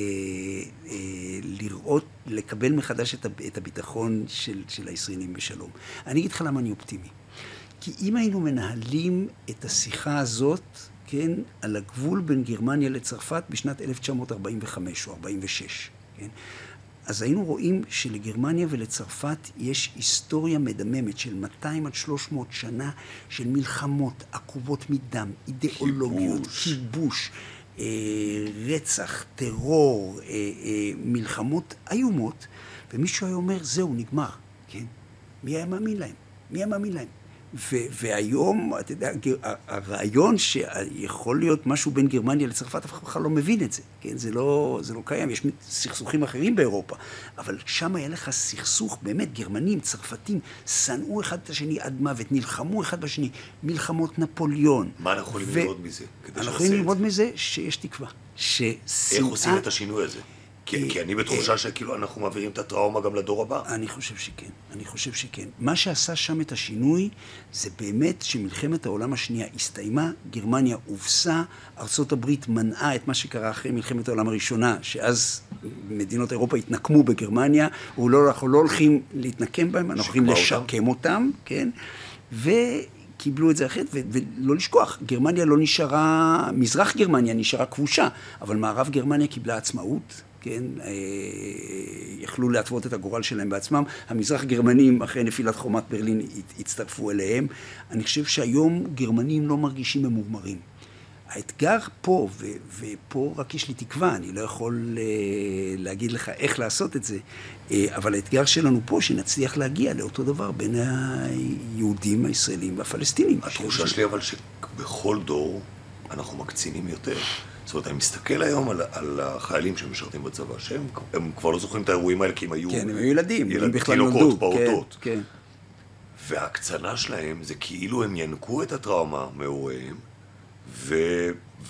אה, לראות, לקבל מחדש את, את הביטחון של, של הישראלים בשלום. אני אגיד לך למה אני אופטימי. כי אם היינו מנהלים את השיחה הזאת, כן, על הגבול בין גרמניה לצרפת בשנת 1945 או 46, כן? אז היינו רואים שלגרמניה ולצרפת יש היסטוריה מדממת של 200 עד 300 שנה של מלחמות עקובות מדם, אידיאולוגיות, כיבוש. כיבוש, אה, רצח, טרור, אה, אה, מלחמות איומות, ומישהו היה אומר, זהו, נגמר, כן? מי היה מאמין להם? מי היה מאמין להם? ו- והיום, אתה יודע, הרעיון שיכול להיות משהו בין גרמניה לצרפת, אף אחד בכלל לא מבין את זה, כן? זה לא, זה לא קיים, יש סכסוכים אחרים באירופה, אבל שם היה לך סכסוך, באמת, גרמנים, צרפתים, שנאו אחד את השני עד מוות, נלחמו אחד בשני, מלחמות נפוליאון. מה אנחנו יכולים ו- ללמוד מזה? אנחנו יכולים ללמוד זה? מזה שיש תקווה. ששנאה... איך עושים את השינוי הזה? כי, אה, כי אני בתחושה שכאילו אנחנו מעבירים את הטראומה גם לדור הבא. אני חושב שכן, אני חושב שכן. מה שעשה שם את השינוי זה באמת שמלחמת העולם השנייה הסתיימה, גרמניה הובסה, הברית מנעה את מה שקרה אחרי מלחמת העולם הראשונה, שאז מדינות אירופה התנקמו בגרמניה, ולא, אנחנו לא הולכים להתנקם בהם, אנחנו הולכים שיקמה אותם. לשקם אותם, כן? וקיבלו את זה אחרת, ו- ולא לשכוח, גרמניה לא נשארה, מזרח גרמניה נשארה כבושה, אבל מערב גרמניה קיבלה עצמאות, כן? אה, יכלו להתוות את הגורל שלהם בעצמם. המזרח גרמנים, אחרי נפילת חומת ברלין, הצטרפו אליהם. אני חושב שהיום גרמנים לא מרגישים ממורמרים. האתגר פה, ו- ופה רק יש לי תקווה, אני לא יכול אה, להגיד לך איך לעשות את זה, אה, אבל האתגר שלנו פה, שנצליח להגיע לאותו דבר בין היהודים, הישראלים והפלסטינים. התחושה שלי אבל שבכל דור אנחנו מקצינים יותר. זאת אומרת, אני מסתכל היום על, על החיילים שמשרתים בצבא, שהם הם כבר לא זוכרים את האירועים האלה כי הם היו... כן, הם היו ילדים, ילד- הם בכלל תינוקות, נולדו. פעוטות. כן, כן. וההקצנה שלהם זה כאילו הם ינקו את הטראומה מהוריהם ו...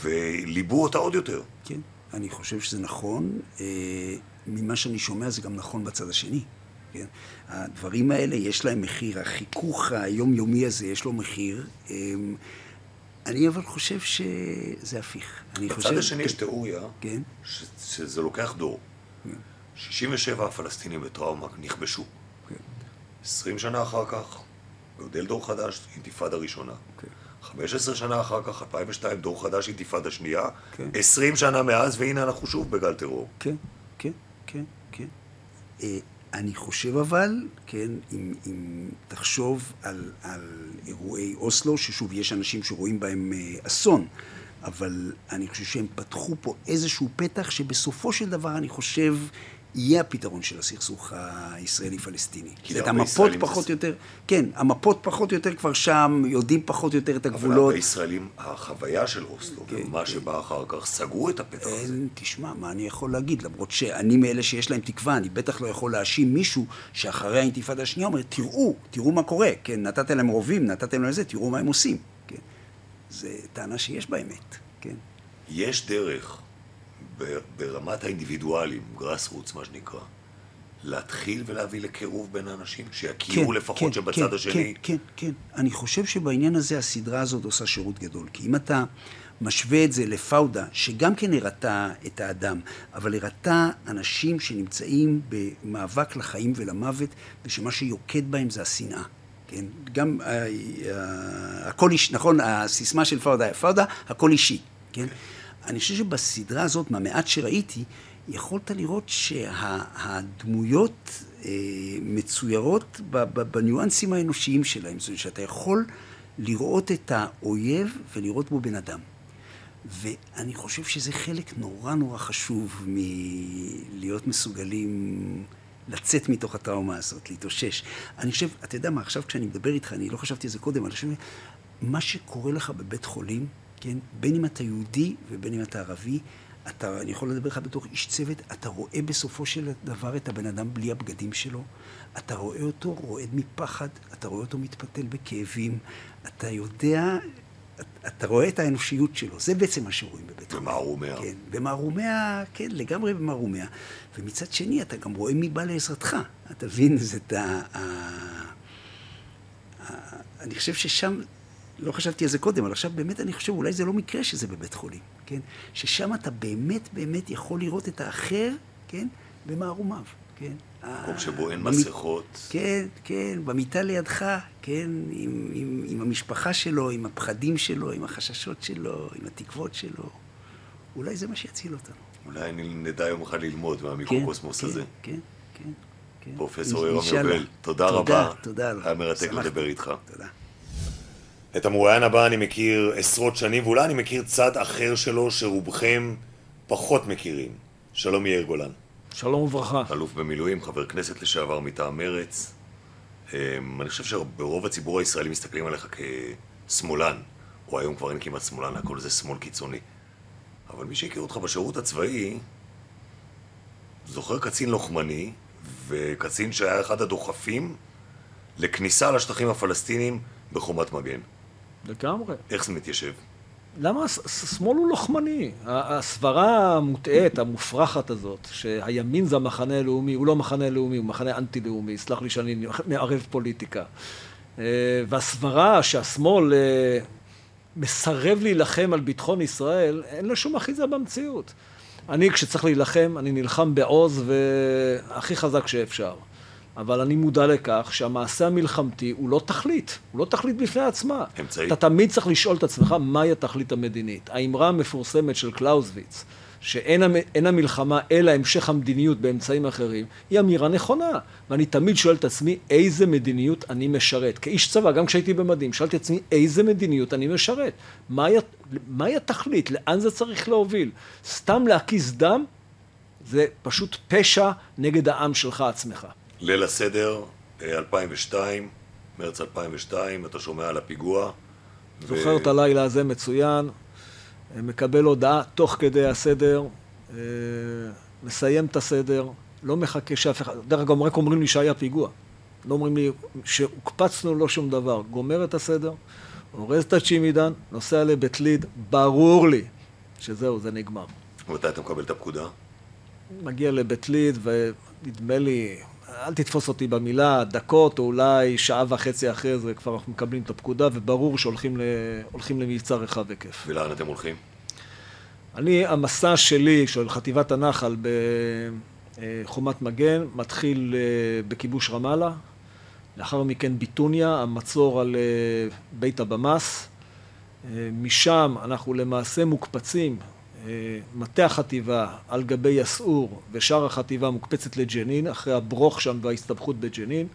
וליבו אותה עוד יותר. כן, אני חושב שזה נכון. אה, ממה שאני שומע זה גם נכון בצד השני. כן? הדברים האלה יש להם מחיר, החיכוך היומיומי הזה יש לו מחיר. אה, אני אבל חושב שזה הפיך. אני בצד חושב... השני יש תיאוריה כן. ש... שזה לוקח דור. 67 הפלסטינים בטראומה נכבשו. כן. 20 שנה אחר כך, גודל דור חדש, אינתיפאדה ראשונה. כן. 15 שנה אחר כך, 2002, דור חדש, אינתיפאדה שנייה. כן. 20 שנה מאז, והנה אנחנו שוב בגל טרור. כן, כן, כן, כן. אני חושב אבל, כן, אם, אם תחשוב על, על אירועי אוסלו, ששוב, יש אנשים שרואים בהם אה, אסון, אבל אני חושב שהם פתחו פה איזשהו פתח שבסופו של דבר אני חושב יהיה הפתרון של הסכסוך הישראלי-פלסטיני. כי זאת להרבה המפות פחות זה- יותר, כן, המפות פחות או יותר כבר שם, יודעים פחות או יותר את אבל הגבולות. הרבה ישראלים, החוויה של אוסלו, כן, ומה שבא אחר כך, סגרו את הפתח הזה. תשמע, מה אני יכול להגיד? למרות שאני מאלה שיש להם תקווה, אני בטח לא יכול להאשים מישהו שאחרי האינתיפאדה השנייה אומר, תראו, תראו מה קורה, כן, נתתם להם רובים, נתתם להם זה, תראו מה הם עושים, כן. זו טענה שיש בה אמת, כן. יש דרך, ברמת האינדיבידואלים, גראס רוץ מה שנקרא, להתחיל ולהביא לקירוב בין האנשים, שיכירו לפחות שבצד כן, השני... כן, כן, כן. אני חושב שבעניין הזה הסדרה הזאת עושה שירות גדול. כי אם אתה משווה את זה לפאודה, שגם כן הראתה את האדם, אבל הראתה אנשים שנמצאים במאבק לחיים ולמוות, ושמה שיוקד בהם זה השנאה. כן, גם אה, אה, הכל אישי, נכון, הסיסמה של פאודה פאודה, הכל אישי, כן? אני חושב שבסדרה הזאת, מהמעט שראיתי, יכולת לראות שהדמויות אה, מצוירות בניואנסים האנושיים שלהם. זאת אומרת שאתה יכול לראות את האויב ולראות בו בן אדם. ואני חושב שזה חלק נורא נורא חשוב מלהיות מסוגלים לצאת מתוך הטראומה הזאת, להתאושש. אני חושב, אתה יודע מה, עכשיו כשאני מדבר איתך, אני לא חשבתי על זה קודם, אני חושב, מה שקורה לך בבית חולים, כן, בין אם אתה יהודי ובין אם אתה ערבי, אתה, אני יכול לדבר לך בתור איש צוות, אתה רואה בסופו של דבר את הבן אדם בלי הבגדים שלו, אתה רואה אותו רועד מפחד, אתה רואה אותו מתפתל בכאבים, אתה יודע, אתה רואה את האנושיות שלו, זה בעצם מה שרואים בבית חולים. ומערומיה. כן, ומערומיה, כן, לגמרי במערומיה. ומצד שני, אתה גם רואה מי בא לעזרתך. אתה מבין? זה את ה- אני חושב ששם, לא חשבתי על זה קודם, אבל עכשיו באמת אני חושב, אולי זה לא מקרה שזה בבית חולים, כן? ששם אתה באמת באמת יכול לראות את האחר, כן? במערומיו, כן? מקום שבו אין במ- מסכות. כן, כן, במיטה לידך, כן, עם, עם, עם המשפחה שלו, עם הפחדים שלו, עם החששות שלו, עם התקוות שלו. אולי זה מה שיציל אותנו. אולי אני נדע יום אחד ללמוד מהמיקרוקוסמוס כן, הזה. כן, כן, כן. פרופסור אינ- יורם אינשאללה. יובל, תודה תודה, רבה. תודה. היה מרתק. לדבר איתך. תודה. את המרואיין הבא אני מכיר עשרות שנים, ואולי אני מכיר צד אחר שלו שרובכם פחות מכירים. שלום יאיר גולן. שלום וברכה. אלוף במילואים, חבר כנסת לשעבר מטעם מרץ. אמ, אני חושב שברוב הציבור הישראלי מסתכלים עליך כשמאלן, או היום כבר אין כמעט שמאלן, הכל זה שמאל קיצוני. אבל מי שהכיר אותך בשירות הצבאי, זוכר קצין לוחמני, וקצין שהיה אחד הדוחפים לכניסה לשטחים הפלסטינים בחומת מגן. לגמרי. איך זה מתיישב? למה הס- הס- שמאל הוא לוחמני? הסברה המוטעית, המופרכת הזאת, שהימין זה המחנה הלאומי, הוא לא מחנה לאומי, הוא מחנה אנטי-לאומי, סלח לי שאני מערב פוליטיקה. אה, והסברה שהשמאל אה, מסרב להילחם על ביטחון ישראל, אין לו שום אחיזה במציאות. אני, כשצריך להילחם, אני נלחם בעוז והכי חזק שאפשר. אבל אני מודע לכך שהמעשה המלחמתי הוא לא תכלית, הוא לא תכלית בפני עצמה. אמצעי. אתה תמיד צריך לשאול את עצמך מהי התכלית המדינית. האמרה המפורסמת של קלאוזוויץ, שאין המ- אין המלחמה אלא המשך המדיניות באמצעים אחרים, היא אמירה נכונה. ואני תמיד שואל את עצמי איזה מדיניות אני משרת. כאיש צבא, גם כשהייתי במדים, שאלתי את עצמי איזה מדיניות אני משרת. מהי, מהי התכלית? לאן זה צריך להוביל? סתם להקיז דם? זה פשוט פשע נגד העם שלך עצמך. ליל הסדר, אה, 2002, מרץ 2002, אתה שומע על הפיגוע. ו- זוכר את הלילה הזה מצוין, אה, מקבל הודעה תוך כדי הסדר, אה, מסיים את הסדר, לא מחכה שאף אחד, דרך אגב, רק אומרים לי שהיה פיגוע. לא אומרים לי שהוקפצנו, לא שום דבר. גומר את הסדר, אורז את הצ'ימידן, נוסע לבית ליד, ברור לי שזהו, זה נגמר. מתי אתה מקבל את הפקודה? מגיע לבית ליד, ונדמה לי, אל תתפוס אותי במילה, דקות או אולי שעה וחצי אחרי זה כבר אנחנו מקבלים את הפקודה, וברור שהולכים ל... למבצע רחב היקף. ולאן אתם הולכים? אני, המסע שלי, של חטיבת הנחל בחומת מגן, מתחיל אה, בכיבוש רמאללה, לאחר מכן ביטוניה, המצור על אה, בית הבמאס. אה, משם אנחנו למעשה מוקפצים, אה, מטה החטיבה על גבי יסעור, ושאר החטיבה מוקפצת לג'נין, אחרי הברוך שם וההסתבכות בג'נין.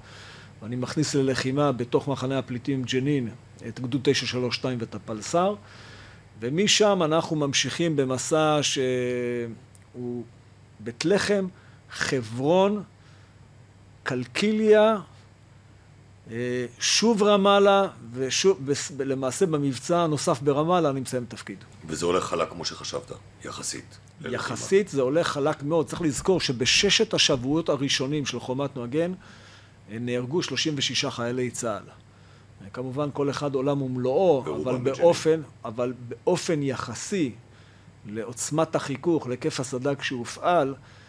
ואני מכניס ללחימה בתוך מחנה הפליטים ג'נין את גדוד 932 ואת הפלס"ר. ומשם אנחנו ממשיכים במסע שהוא בית לחם, חברון, קלקיליה, אה, שוב רמאללה, ולמעשה במבצע הנוסף ברמאללה אני מסיים תפקיד. וזה הולך חלק כמו שחשבת, יחסית. יחסית זה הולך חלק מאוד. צריך לזכור שבששת השבועות הראשונים של חומת מגן אה, נהרגו 36 חיילי צה"ל. כמובן כל אחד עולם ומלואו, אבל באופן, אבל באופן יחסי לעוצמת החיכוך, להיקף הסד"כ שהופעל, אה,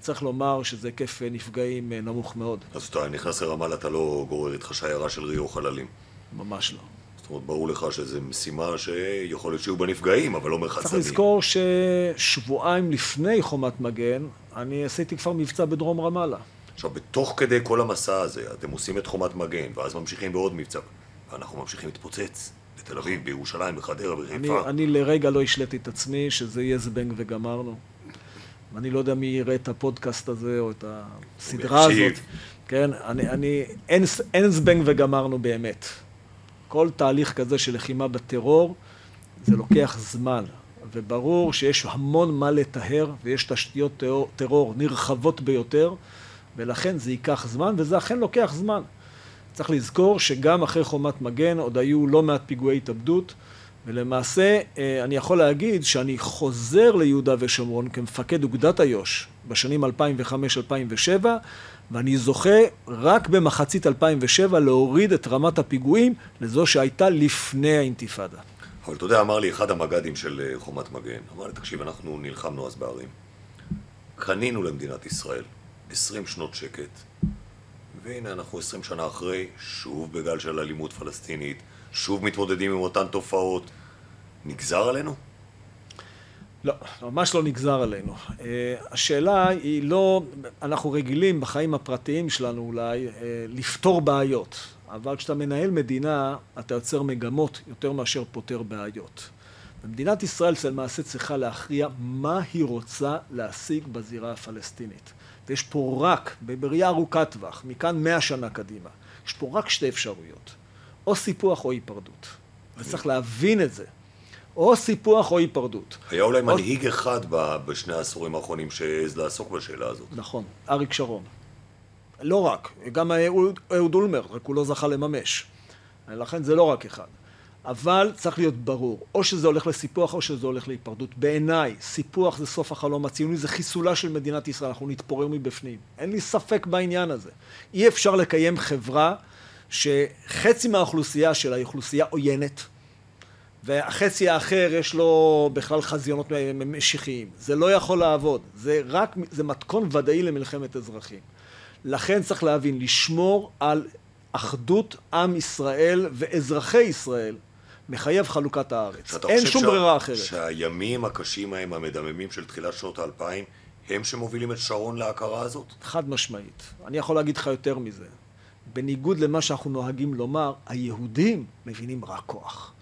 צריך לומר שזה היקף נפגעים אה, נמוך מאוד. אז אתה נכנס לרמאללה, אתה לא גורר איתך שיירה של ריו חללים. ממש לא. זאת אומרת, ברור לך שזו משימה שיכול להיות שיהיו בה נפגעים, אבל לא מרחצנים. צריך לזכור ששבועיים לפני חומת מגן, אני עשיתי כבר מבצע בדרום רמאללה. עכשיו, בתוך כדי כל המסע הזה, אתם עושים את חומת מגן, ואז ממשיכים בעוד מבצע, ואנחנו ממשיכים להתפוצץ. בתל אביב, בירושלים, בחדרה, בחיפה. אני, אני לרגע לא השליתי את עצמי שזה יהיה זבנג וגמרנו. אני לא יודע מי יראה את הפודקאסט הזה או את הסדרה הזאת. כן, אני, אני, אין, אין זבנג וגמרנו באמת. כל תהליך כזה של לחימה בטרור, זה לוקח זמן. וברור שיש המון מה לטהר, ויש תשתיות טרור, טרור נרחבות ביותר, ולכן זה ייקח זמן, וזה אכן לוקח זמן. צריך לזכור שגם אחרי חומת מגן עוד היו לא מעט פיגועי התאבדות, ולמעשה אה, אני יכול להגיד שאני חוזר ליהודה ושומרון כמפקד אוגדת איו"ש בשנים 2005-2007 ואני זוכה רק במחצית 2007 להוריד את רמת הפיגועים לזו שהייתה לפני האינתיפאדה. אבל אתה יודע, אמר לי אחד המג"דים של אה, חומת מגן, אמר לי, תקשיב, אנחנו נלחמנו אז בערים. קנינו למדינת ישראל 20 שנות שקט, והנה אנחנו 20 שנה אחרי, שוב בגל של אלימות פלסטינית, שוב מתמודדים עם אותן תופעות. נגזר עלינו? לא, ממש לא נגזר עלינו. Uh, השאלה היא לא, אנחנו רגילים בחיים הפרטיים שלנו אולי uh, לפתור בעיות, אבל כשאתה מנהל מדינה אתה יוצר מגמות יותר מאשר פותר בעיות. ומדינת ישראל למעשה צריכה להכריע מה היא רוצה להשיג בזירה הפלסטינית. ויש פה רק, בראייה ארוכת טווח, מכאן מאה שנה קדימה, יש פה רק שתי אפשרויות. או סיפוח או היפרדות. וצריך להבין את זה. או סיפוח או היפרדות. היה אולי או... מנהיג אחד בשני העשורים האחרונים שהעז לעסוק בשאלה הזאת. נכון, אריק שרון. לא רק, גם אהוד אולמרט, רק הוא לא זכה לממש. לכן זה לא רק אחד. אבל צריך להיות ברור, או שזה הולך לסיפוח או שזה הולך להיפרדות. בעיניי, סיפוח זה סוף החלום הציוני, זה חיסולה של מדינת ישראל, אנחנו נתפורר מבפנים. אין לי ספק בעניין הזה. אי אפשר לקיים חברה שחצי מהאוכלוסייה שלה היא אוכלוסייה עוינת, והחצי האחר יש לו בכלל חזיונות משיחיים. זה לא יכול לעבוד. זה רק, זה מתכון ודאי למלחמת אזרחים. לכן צריך להבין, לשמור על אחדות עם ישראל ואזרחי ישראל מחייב חלוקת הארץ. אין שום ש... ברירה אחרת. שהימים הקשים ההם, המדממים של תחילת שנות האלפיים, הם שמובילים את שרון להכרה הזאת? חד משמעית. אני יכול להגיד לך יותר מזה. בניגוד למה שאנחנו נוהגים לומר, היהודים מבינים רק כוח.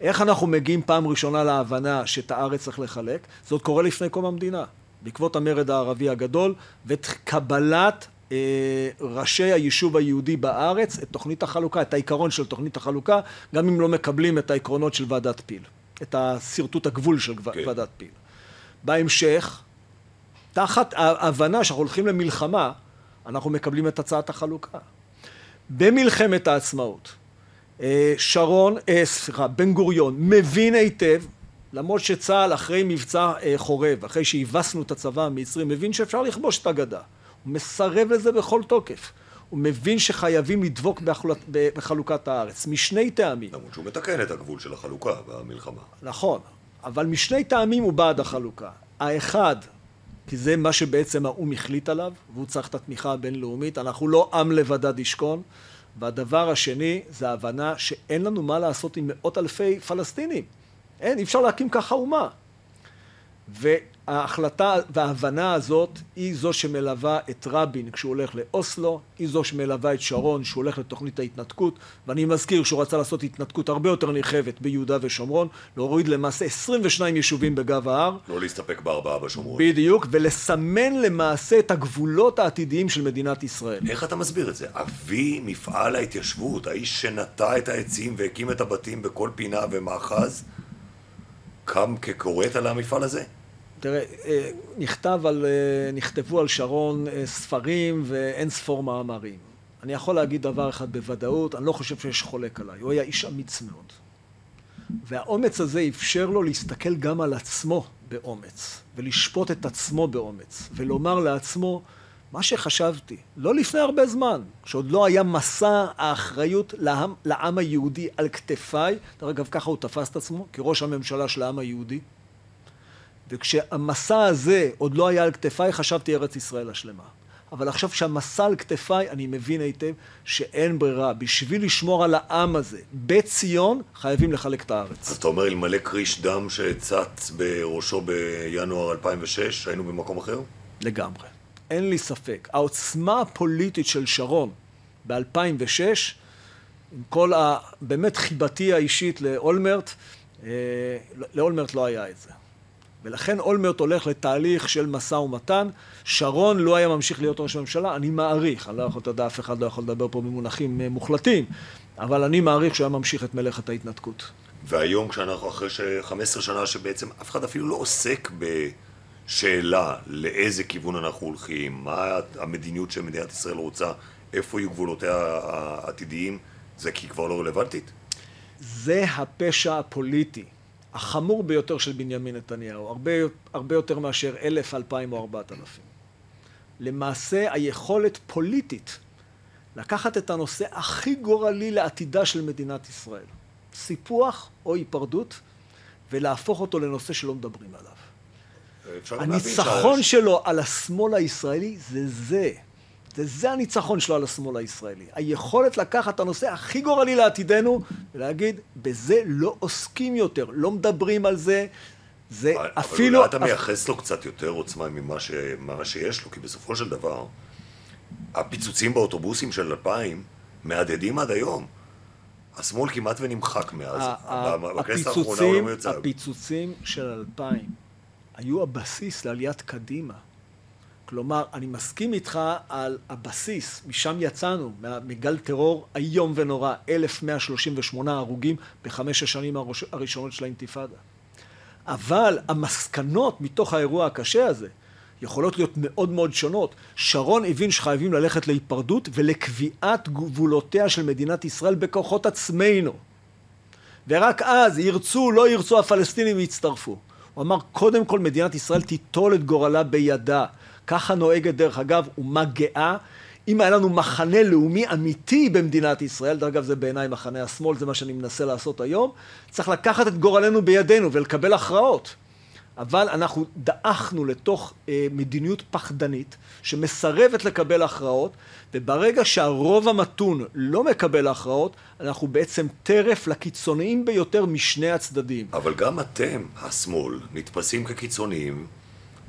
איך אנחנו מגיעים פעם ראשונה להבנה שאת הארץ צריך לחלק? זאת קורה לפני קום המדינה, בעקבות המרד הערבי הגדול ואת קבלת אה, ראשי היישוב היהודי בארץ את תוכנית החלוקה, את העיקרון של תוכנית החלוקה, גם אם לא מקבלים את העקרונות של ועדת פיל, את השרטוט הגבול של okay. כן. ועדת פיל. בהמשך, תחת ההבנה שאנחנו הולכים למלחמה, אנחנו מקבלים את הצעת החלוקה. במלחמת העצמאות, אה, שרון, אה, סליחה, בן גוריון, מבין היטב, למרות שצה"ל אחרי מבצע אה, חורב, אחרי שהבסנו את הצבא המצרי, מבין שאפשר לכבוש את הגדה. הוא מסרב לזה בכל תוקף. הוא מבין שחייבים לדבוק בהחלט, בחלוקת הארץ, משני טעמים. למרות שהוא מתקן את הגבול של החלוקה במלחמה. נכון, אבל משני טעמים הוא בעד החלוקה. האחד, כי זה מה שבעצם האו"ם החליט עליו, והוא צריך את התמיכה הבינלאומית. אנחנו לא עם לבדד ישכון. והדבר השני זה ההבנה שאין לנו מה לעשות עם מאות אלפי פלסטינים. אין, אי אפשר להקים ככה אומה. ההחלטה וההבנה הזאת היא זו שמלווה את רבין כשהוא הולך לאוסלו, היא זו שמלווה את שרון כשהוא הולך לתוכנית ההתנתקות, ואני מזכיר שהוא רצה לעשות התנתקות הרבה יותר נרחבת ביהודה ושומרון, להוריד למעשה 22 יישובים בגב ההר. לא להסתפק בארבעה בשומרון. בדיוק, ולסמן למעשה את הגבולות העתידיים של מדינת ישראל. איך אתה מסביר את זה? אבי מפעל ההתיישבות, האיש שנטע את העצים והקים את הבתים בכל פינה ומאחז, קם ככורת על המפעל הזה? תראה, אה, נכתב על, אה, נכתבו על שרון אה, ספרים ואין ספור מאמרים. אני יכול להגיד דבר אחד בוודאות, אני לא חושב שיש חולק עליי, הוא היה איש אמיץ מאוד. והאומץ הזה אפשר לו להסתכל גם על עצמו באומץ, ולשפוט את עצמו באומץ, ולומר לעצמו, מה שחשבתי, לא לפני הרבה זמן, כשעוד לא היה מסע האחריות לעם, לעם היהודי על כתפיי, דרך אגב ככה הוא תפס את עצמו, כראש הממשלה של העם היהודי, וכשהמסע הזה עוד לא היה על כתפיי, חשבתי ארץ ישראל השלמה. אבל עכשיו שהמסע על כתפיי, אני מבין היטב שאין ברירה. בשביל לשמור על העם הזה בציון, חייבים לחלק את הארץ. אז אתה אומר, אלמלא כריש דם שצץ בראשו בינואר 2006, היינו במקום אחר? לגמרי. אין לי ספק. העוצמה הפוליטית של שרון ב-2006, עם כל ה... באמת חיבתי האישית לאולמרט, אה, לאולמרט לא היה את זה. ולכן אולמרט הולך לתהליך של משא ומתן. שרון לא היה ממשיך להיות ראש הממשלה, אני מעריך, אני לא יכול, אתה יודע, אף אחד לא יכול לדבר פה במונחים אה, מוחלטים, אבל אני מעריך שהוא היה ממשיך את מלאכת ההתנתקות. והיום כשאנחנו אחרי ש... 15 שנה שבעצם אף אחד אפילו לא עוסק בשאלה לאיזה כיוון אנחנו הולכים, מה המדיניות שמדינת ישראל רוצה, איפה יהיו גבולותיה העתידיים, זה כי היא כבר לא רלוונטית? זה הפשע הפוליטי. החמור ביותר של בנימין נתניהו, הרבה, הרבה יותר מאשר אלף, אלפיים או ארבעת אלפים. למעשה היכולת פוליטית לקחת את הנושא הכי גורלי לעתידה של מדינת ישראל, סיפוח או היפרדות, ולהפוך אותו לנושא שלא מדברים עליו. הניצחון שלו על השמאל הישראלי זה זה. וזה הניצחון שלו על השמאל הישראלי. היכולת לקחת את הנושא הכי גורלי לעתידנו ולהגיד, בזה לא עוסקים יותר, לא מדברים על זה, זה אבל אפילו... אבל אולי אתה מייחס לו קצת יותר עוצמה ממה ש... שיש לו, כי בסופו של דבר, הפיצוצים באוטובוסים של 2000 מהדהדים עד היום. השמאל כמעט ונמחק מאז. בכנסת האחרונה הוא לא מיוצג. הפיצוצים של 2000 היו הבסיס לעליית קדימה. כלומר, אני מסכים איתך על הבסיס, משם יצאנו, מגל טרור איום ונורא, 1,138 הרוגים בחמש השנים הראשונות של האינתיפאדה. אבל המסקנות מתוך האירוע הקשה הזה יכולות להיות מאוד מאוד שונות. שרון הבין שחייבים ללכת להיפרדות ולקביעת גבולותיה של מדינת ישראל בכוחות עצמנו. ורק אז, ירצו, לא ירצו, הפלסטינים יצטרפו. הוא אמר, קודם כל מדינת ישראל תיטול את גורלה בידה. ככה נוהגת דרך אגב אומה גאה. אם היה לנו מחנה לאומי אמיתי במדינת ישראל, דרך אגב זה בעיניי מחנה השמאל, זה מה שאני מנסה לעשות היום, צריך לקחת את גורלנו בידינו ולקבל הכרעות. אבל אנחנו דעכנו לתוך אה, מדיניות פחדנית שמסרבת לקבל הכרעות, וברגע שהרוב המתון לא מקבל הכרעות, אנחנו בעצם טרף לקיצוניים ביותר משני הצדדים. אבל גם אתם, השמאל, נתפסים כקיצוניים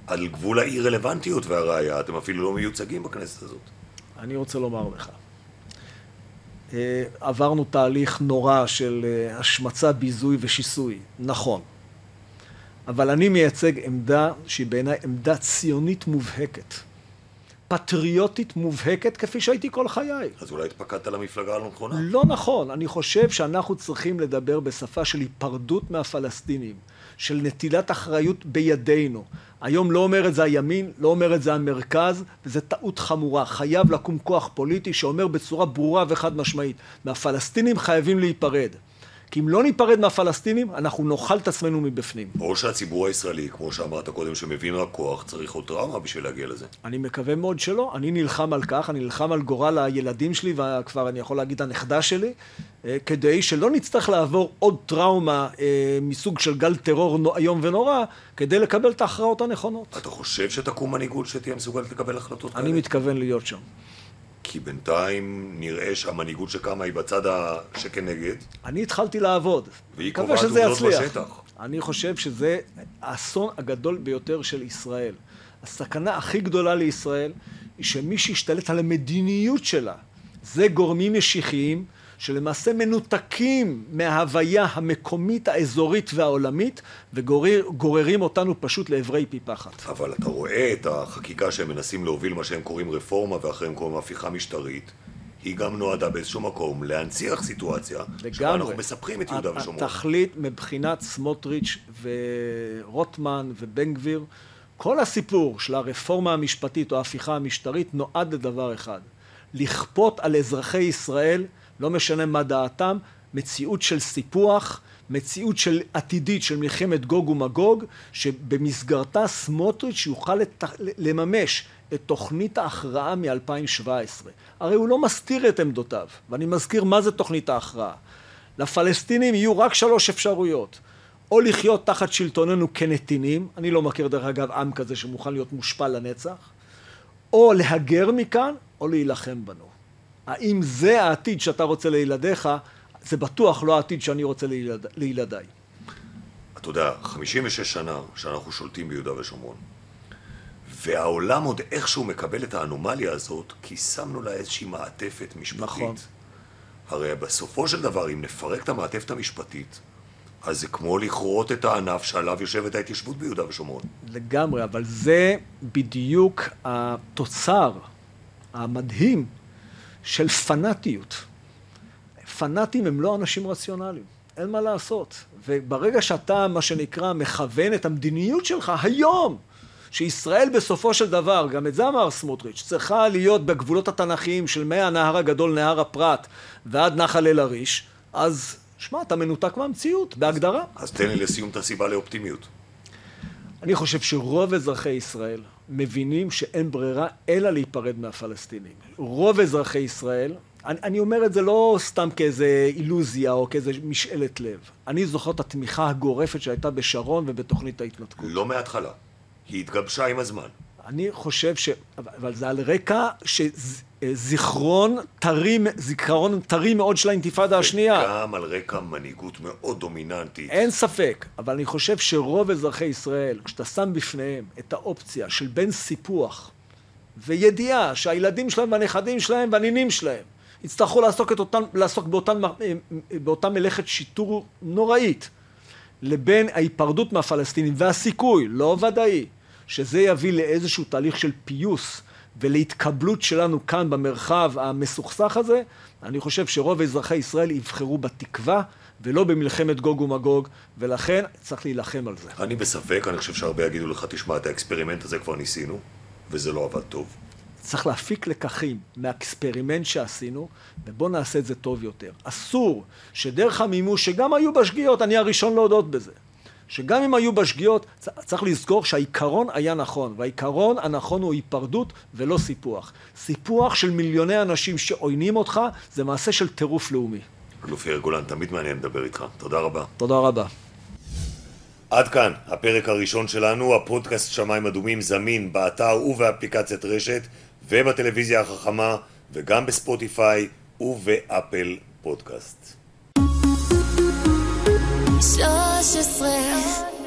על גבול האי-רלוונטיות והראיה, אתם אפילו לא מיוצגים בכנסת הזאת. אני רוצה לומר לך, אה, עברנו תהליך נורא של אה, השמצה, ביזוי ושיסוי, נכון. אבל אני מייצג עמדה שהיא בעיניי עמדה ציונית מובהקת. פטריוטית מובהקת כפי שהייתי כל חיי. אז אולי התפקדת למפלגה הלא נכונה. לא נכון. אני חושב שאנחנו צריכים לדבר בשפה של היפרדות מהפלסטינים, של נטילת אחריות בידינו. היום לא אומר את זה הימין, לא אומר את זה המרכז, וזו טעות חמורה. חייב לקום כוח פוליטי שאומר בצורה ברורה וחד משמעית, מהפלסטינים חייבים להיפרד. כי אם לא ניפרד מהפלסטינים, אנחנו נאכל את עצמנו מבפנים. או שהציבור הישראלי, כמו שאמרת קודם, שמבין רק כוח, צריך עוד טראומה בשביל להגיע לזה. אני מקווה מאוד שלא. אני נלחם על כך, אני נלחם על גורל הילדים שלי, וכבר אני יכול להגיד הנכדה שלי, אה, כדי שלא נצטרך לעבור עוד טראומה אה, מסוג של גל טרור איום ונורא, כדי לקבל את ההכרעות הנכונות. אתה חושב שתקום מנהיגות שתהיה מסוגלת לקבל החלטות כאלה? אני מתכוון להיות שם. כי בינתיים נראה שהמנהיגות שקמה היא בצד שכנגד. אני התחלתי לעבוד. והיא קובעת עובדות בשטח. אני חושב שזה האסון הגדול ביותר של ישראל. הסכנה הכי גדולה לישראל היא שמי שישתלט על המדיניות שלה זה גורמים משיחיים שלמעשה מנותקים מההוויה המקומית, האזורית והעולמית, וגוררים אותנו פשוט לעברי פי פחת. אבל אתה רואה את החקיקה שהם מנסים להוביל, מה שהם קוראים רפורמה, ואחריהם קוראים הפיכה משטרית. היא גם נועדה באיזשהו מקום להנציח סיטואציה שבה לגמרי. אנחנו מספחים את יהודה ושומרון. התכלית מבחינת סמוטריץ' ורוטמן ובן גביר, כל הסיפור של הרפורמה המשפטית או ההפיכה המשטרית נועד לדבר אחד, לכפות על אזרחי ישראל, לא משנה מה דעתם, מציאות של סיפוח, מציאות של עתידית של מלחמת גוג ומגוג, שבמסגרתה סמוטריץ' יוכל לת... לממש את תוכנית ההכרעה מ-2017. הרי הוא לא מסתיר את עמדותיו, ואני מזכיר מה זה תוכנית ההכרעה. לפלסטינים יהיו רק שלוש אפשרויות. או לחיות תחת שלטוננו כנתינים, אני לא מכיר דרך אגב עם כזה שמוכן להיות מושפל לנצח, או להגר מכאן, או להילחם בנו. האם זה העתיד שאתה רוצה לילדיך, זה בטוח לא העתיד שאני רוצה לילד... לילדיי. אתה יודע, 56 שנה שאנחנו שולטים ביהודה ושומרון. והעולם עוד איכשהו מקבל את האנומליה הזאת, כי שמנו לה איזושהי מעטפת משפטית. נכון. הרי בסופו של דבר, אם נפרק את המעטפת המשפטית, אז זה כמו לכרות את הענף שעליו יושבת ההתיישבות ביהודה ושומרון. לגמרי, אבל זה בדיוק התוצר המדהים של פנאטיות. פנאטים הם לא אנשים רציונליים, אין מה לעשות. וברגע שאתה, מה שנקרא, מכוון את המדיניות שלך היום, שישראל בסופו של דבר, גם את זה אמר סמוטריץ', צריכה להיות בגבולות התנ"כיים של מהנהר הגדול, נהר הפרת, ועד נחל אל-עריש, אז שמע, אתה מנותק מהמציאות, בהגדרה. אז תן לי לסיום את הסיבה לאופטימיות. אני חושב שרוב אזרחי ישראל מבינים שאין ברירה אלא להיפרד מהפלסטינים. רוב אזרחי ישראל, אני, אני אומר את זה לא סתם כאיזה אילוזיה או כאיזה משאלת לב. אני זוכר את התמיכה הגורפת שהייתה בשרון ובתוכנית ההתנתקות. לא מההתחלה. היא התגבשה עם הזמן. אני חושב ש... אבל זה על רקע שזיכרון טרי, זיכרון טרי מאוד של האינתיפאדה השנייה. וגם על רקע מנהיגות מאוד דומיננטית. אין ספק, אבל אני חושב שרוב אזרחי ישראל, כשאתה שם בפניהם את האופציה של בין סיפוח וידיעה שהילדים שלהם והנכדים שלהם והנינים שלהם יצטרכו לעסוק, אותן, לעסוק באותן, באותה מלאכת שיטור נוראית לבין ההיפרדות מהפלסטינים והסיכוי, לא ודאי, שזה יביא לאיזשהו תהליך של פיוס ולהתקבלות שלנו כאן במרחב המסוכסך הזה, אני חושב שרוב אזרחי ישראל יבחרו בתקווה ולא במלחמת גוג ומגוג, ולכן צריך להילחם על זה. אני בספק, אני חושב שהרבה יגידו לך, תשמע, את ה experiment הזה כבר ניסינו, וזה לא עבד טוב. צריך להפיק לקחים מה experiment שעשינו, ובואו נעשה את זה טוב יותר. אסור שדרך המימוש, שגם היו בה שגיאות, אני הראשון להודות בזה, שגם אם היו בה שגיאות, צריך לזכור שהעיקרון היה נכון, והעיקרון הנכון הוא היפרדות ולא סיפוח. סיפוח של מיליוני אנשים שעוינים אותך, זה מעשה של טירוף לאומי. אלוף יאיר גולן, תמיד מעניין לדבר איתך. תודה רבה. תודה רבה. עד כאן הפרק הראשון שלנו, הפודקאסט שמיים אדומים זמין באתר ובאפליקציית רשת ובטלוויזיה החכמה וגם בספוטיפיי ובאפל פודקאסט. 13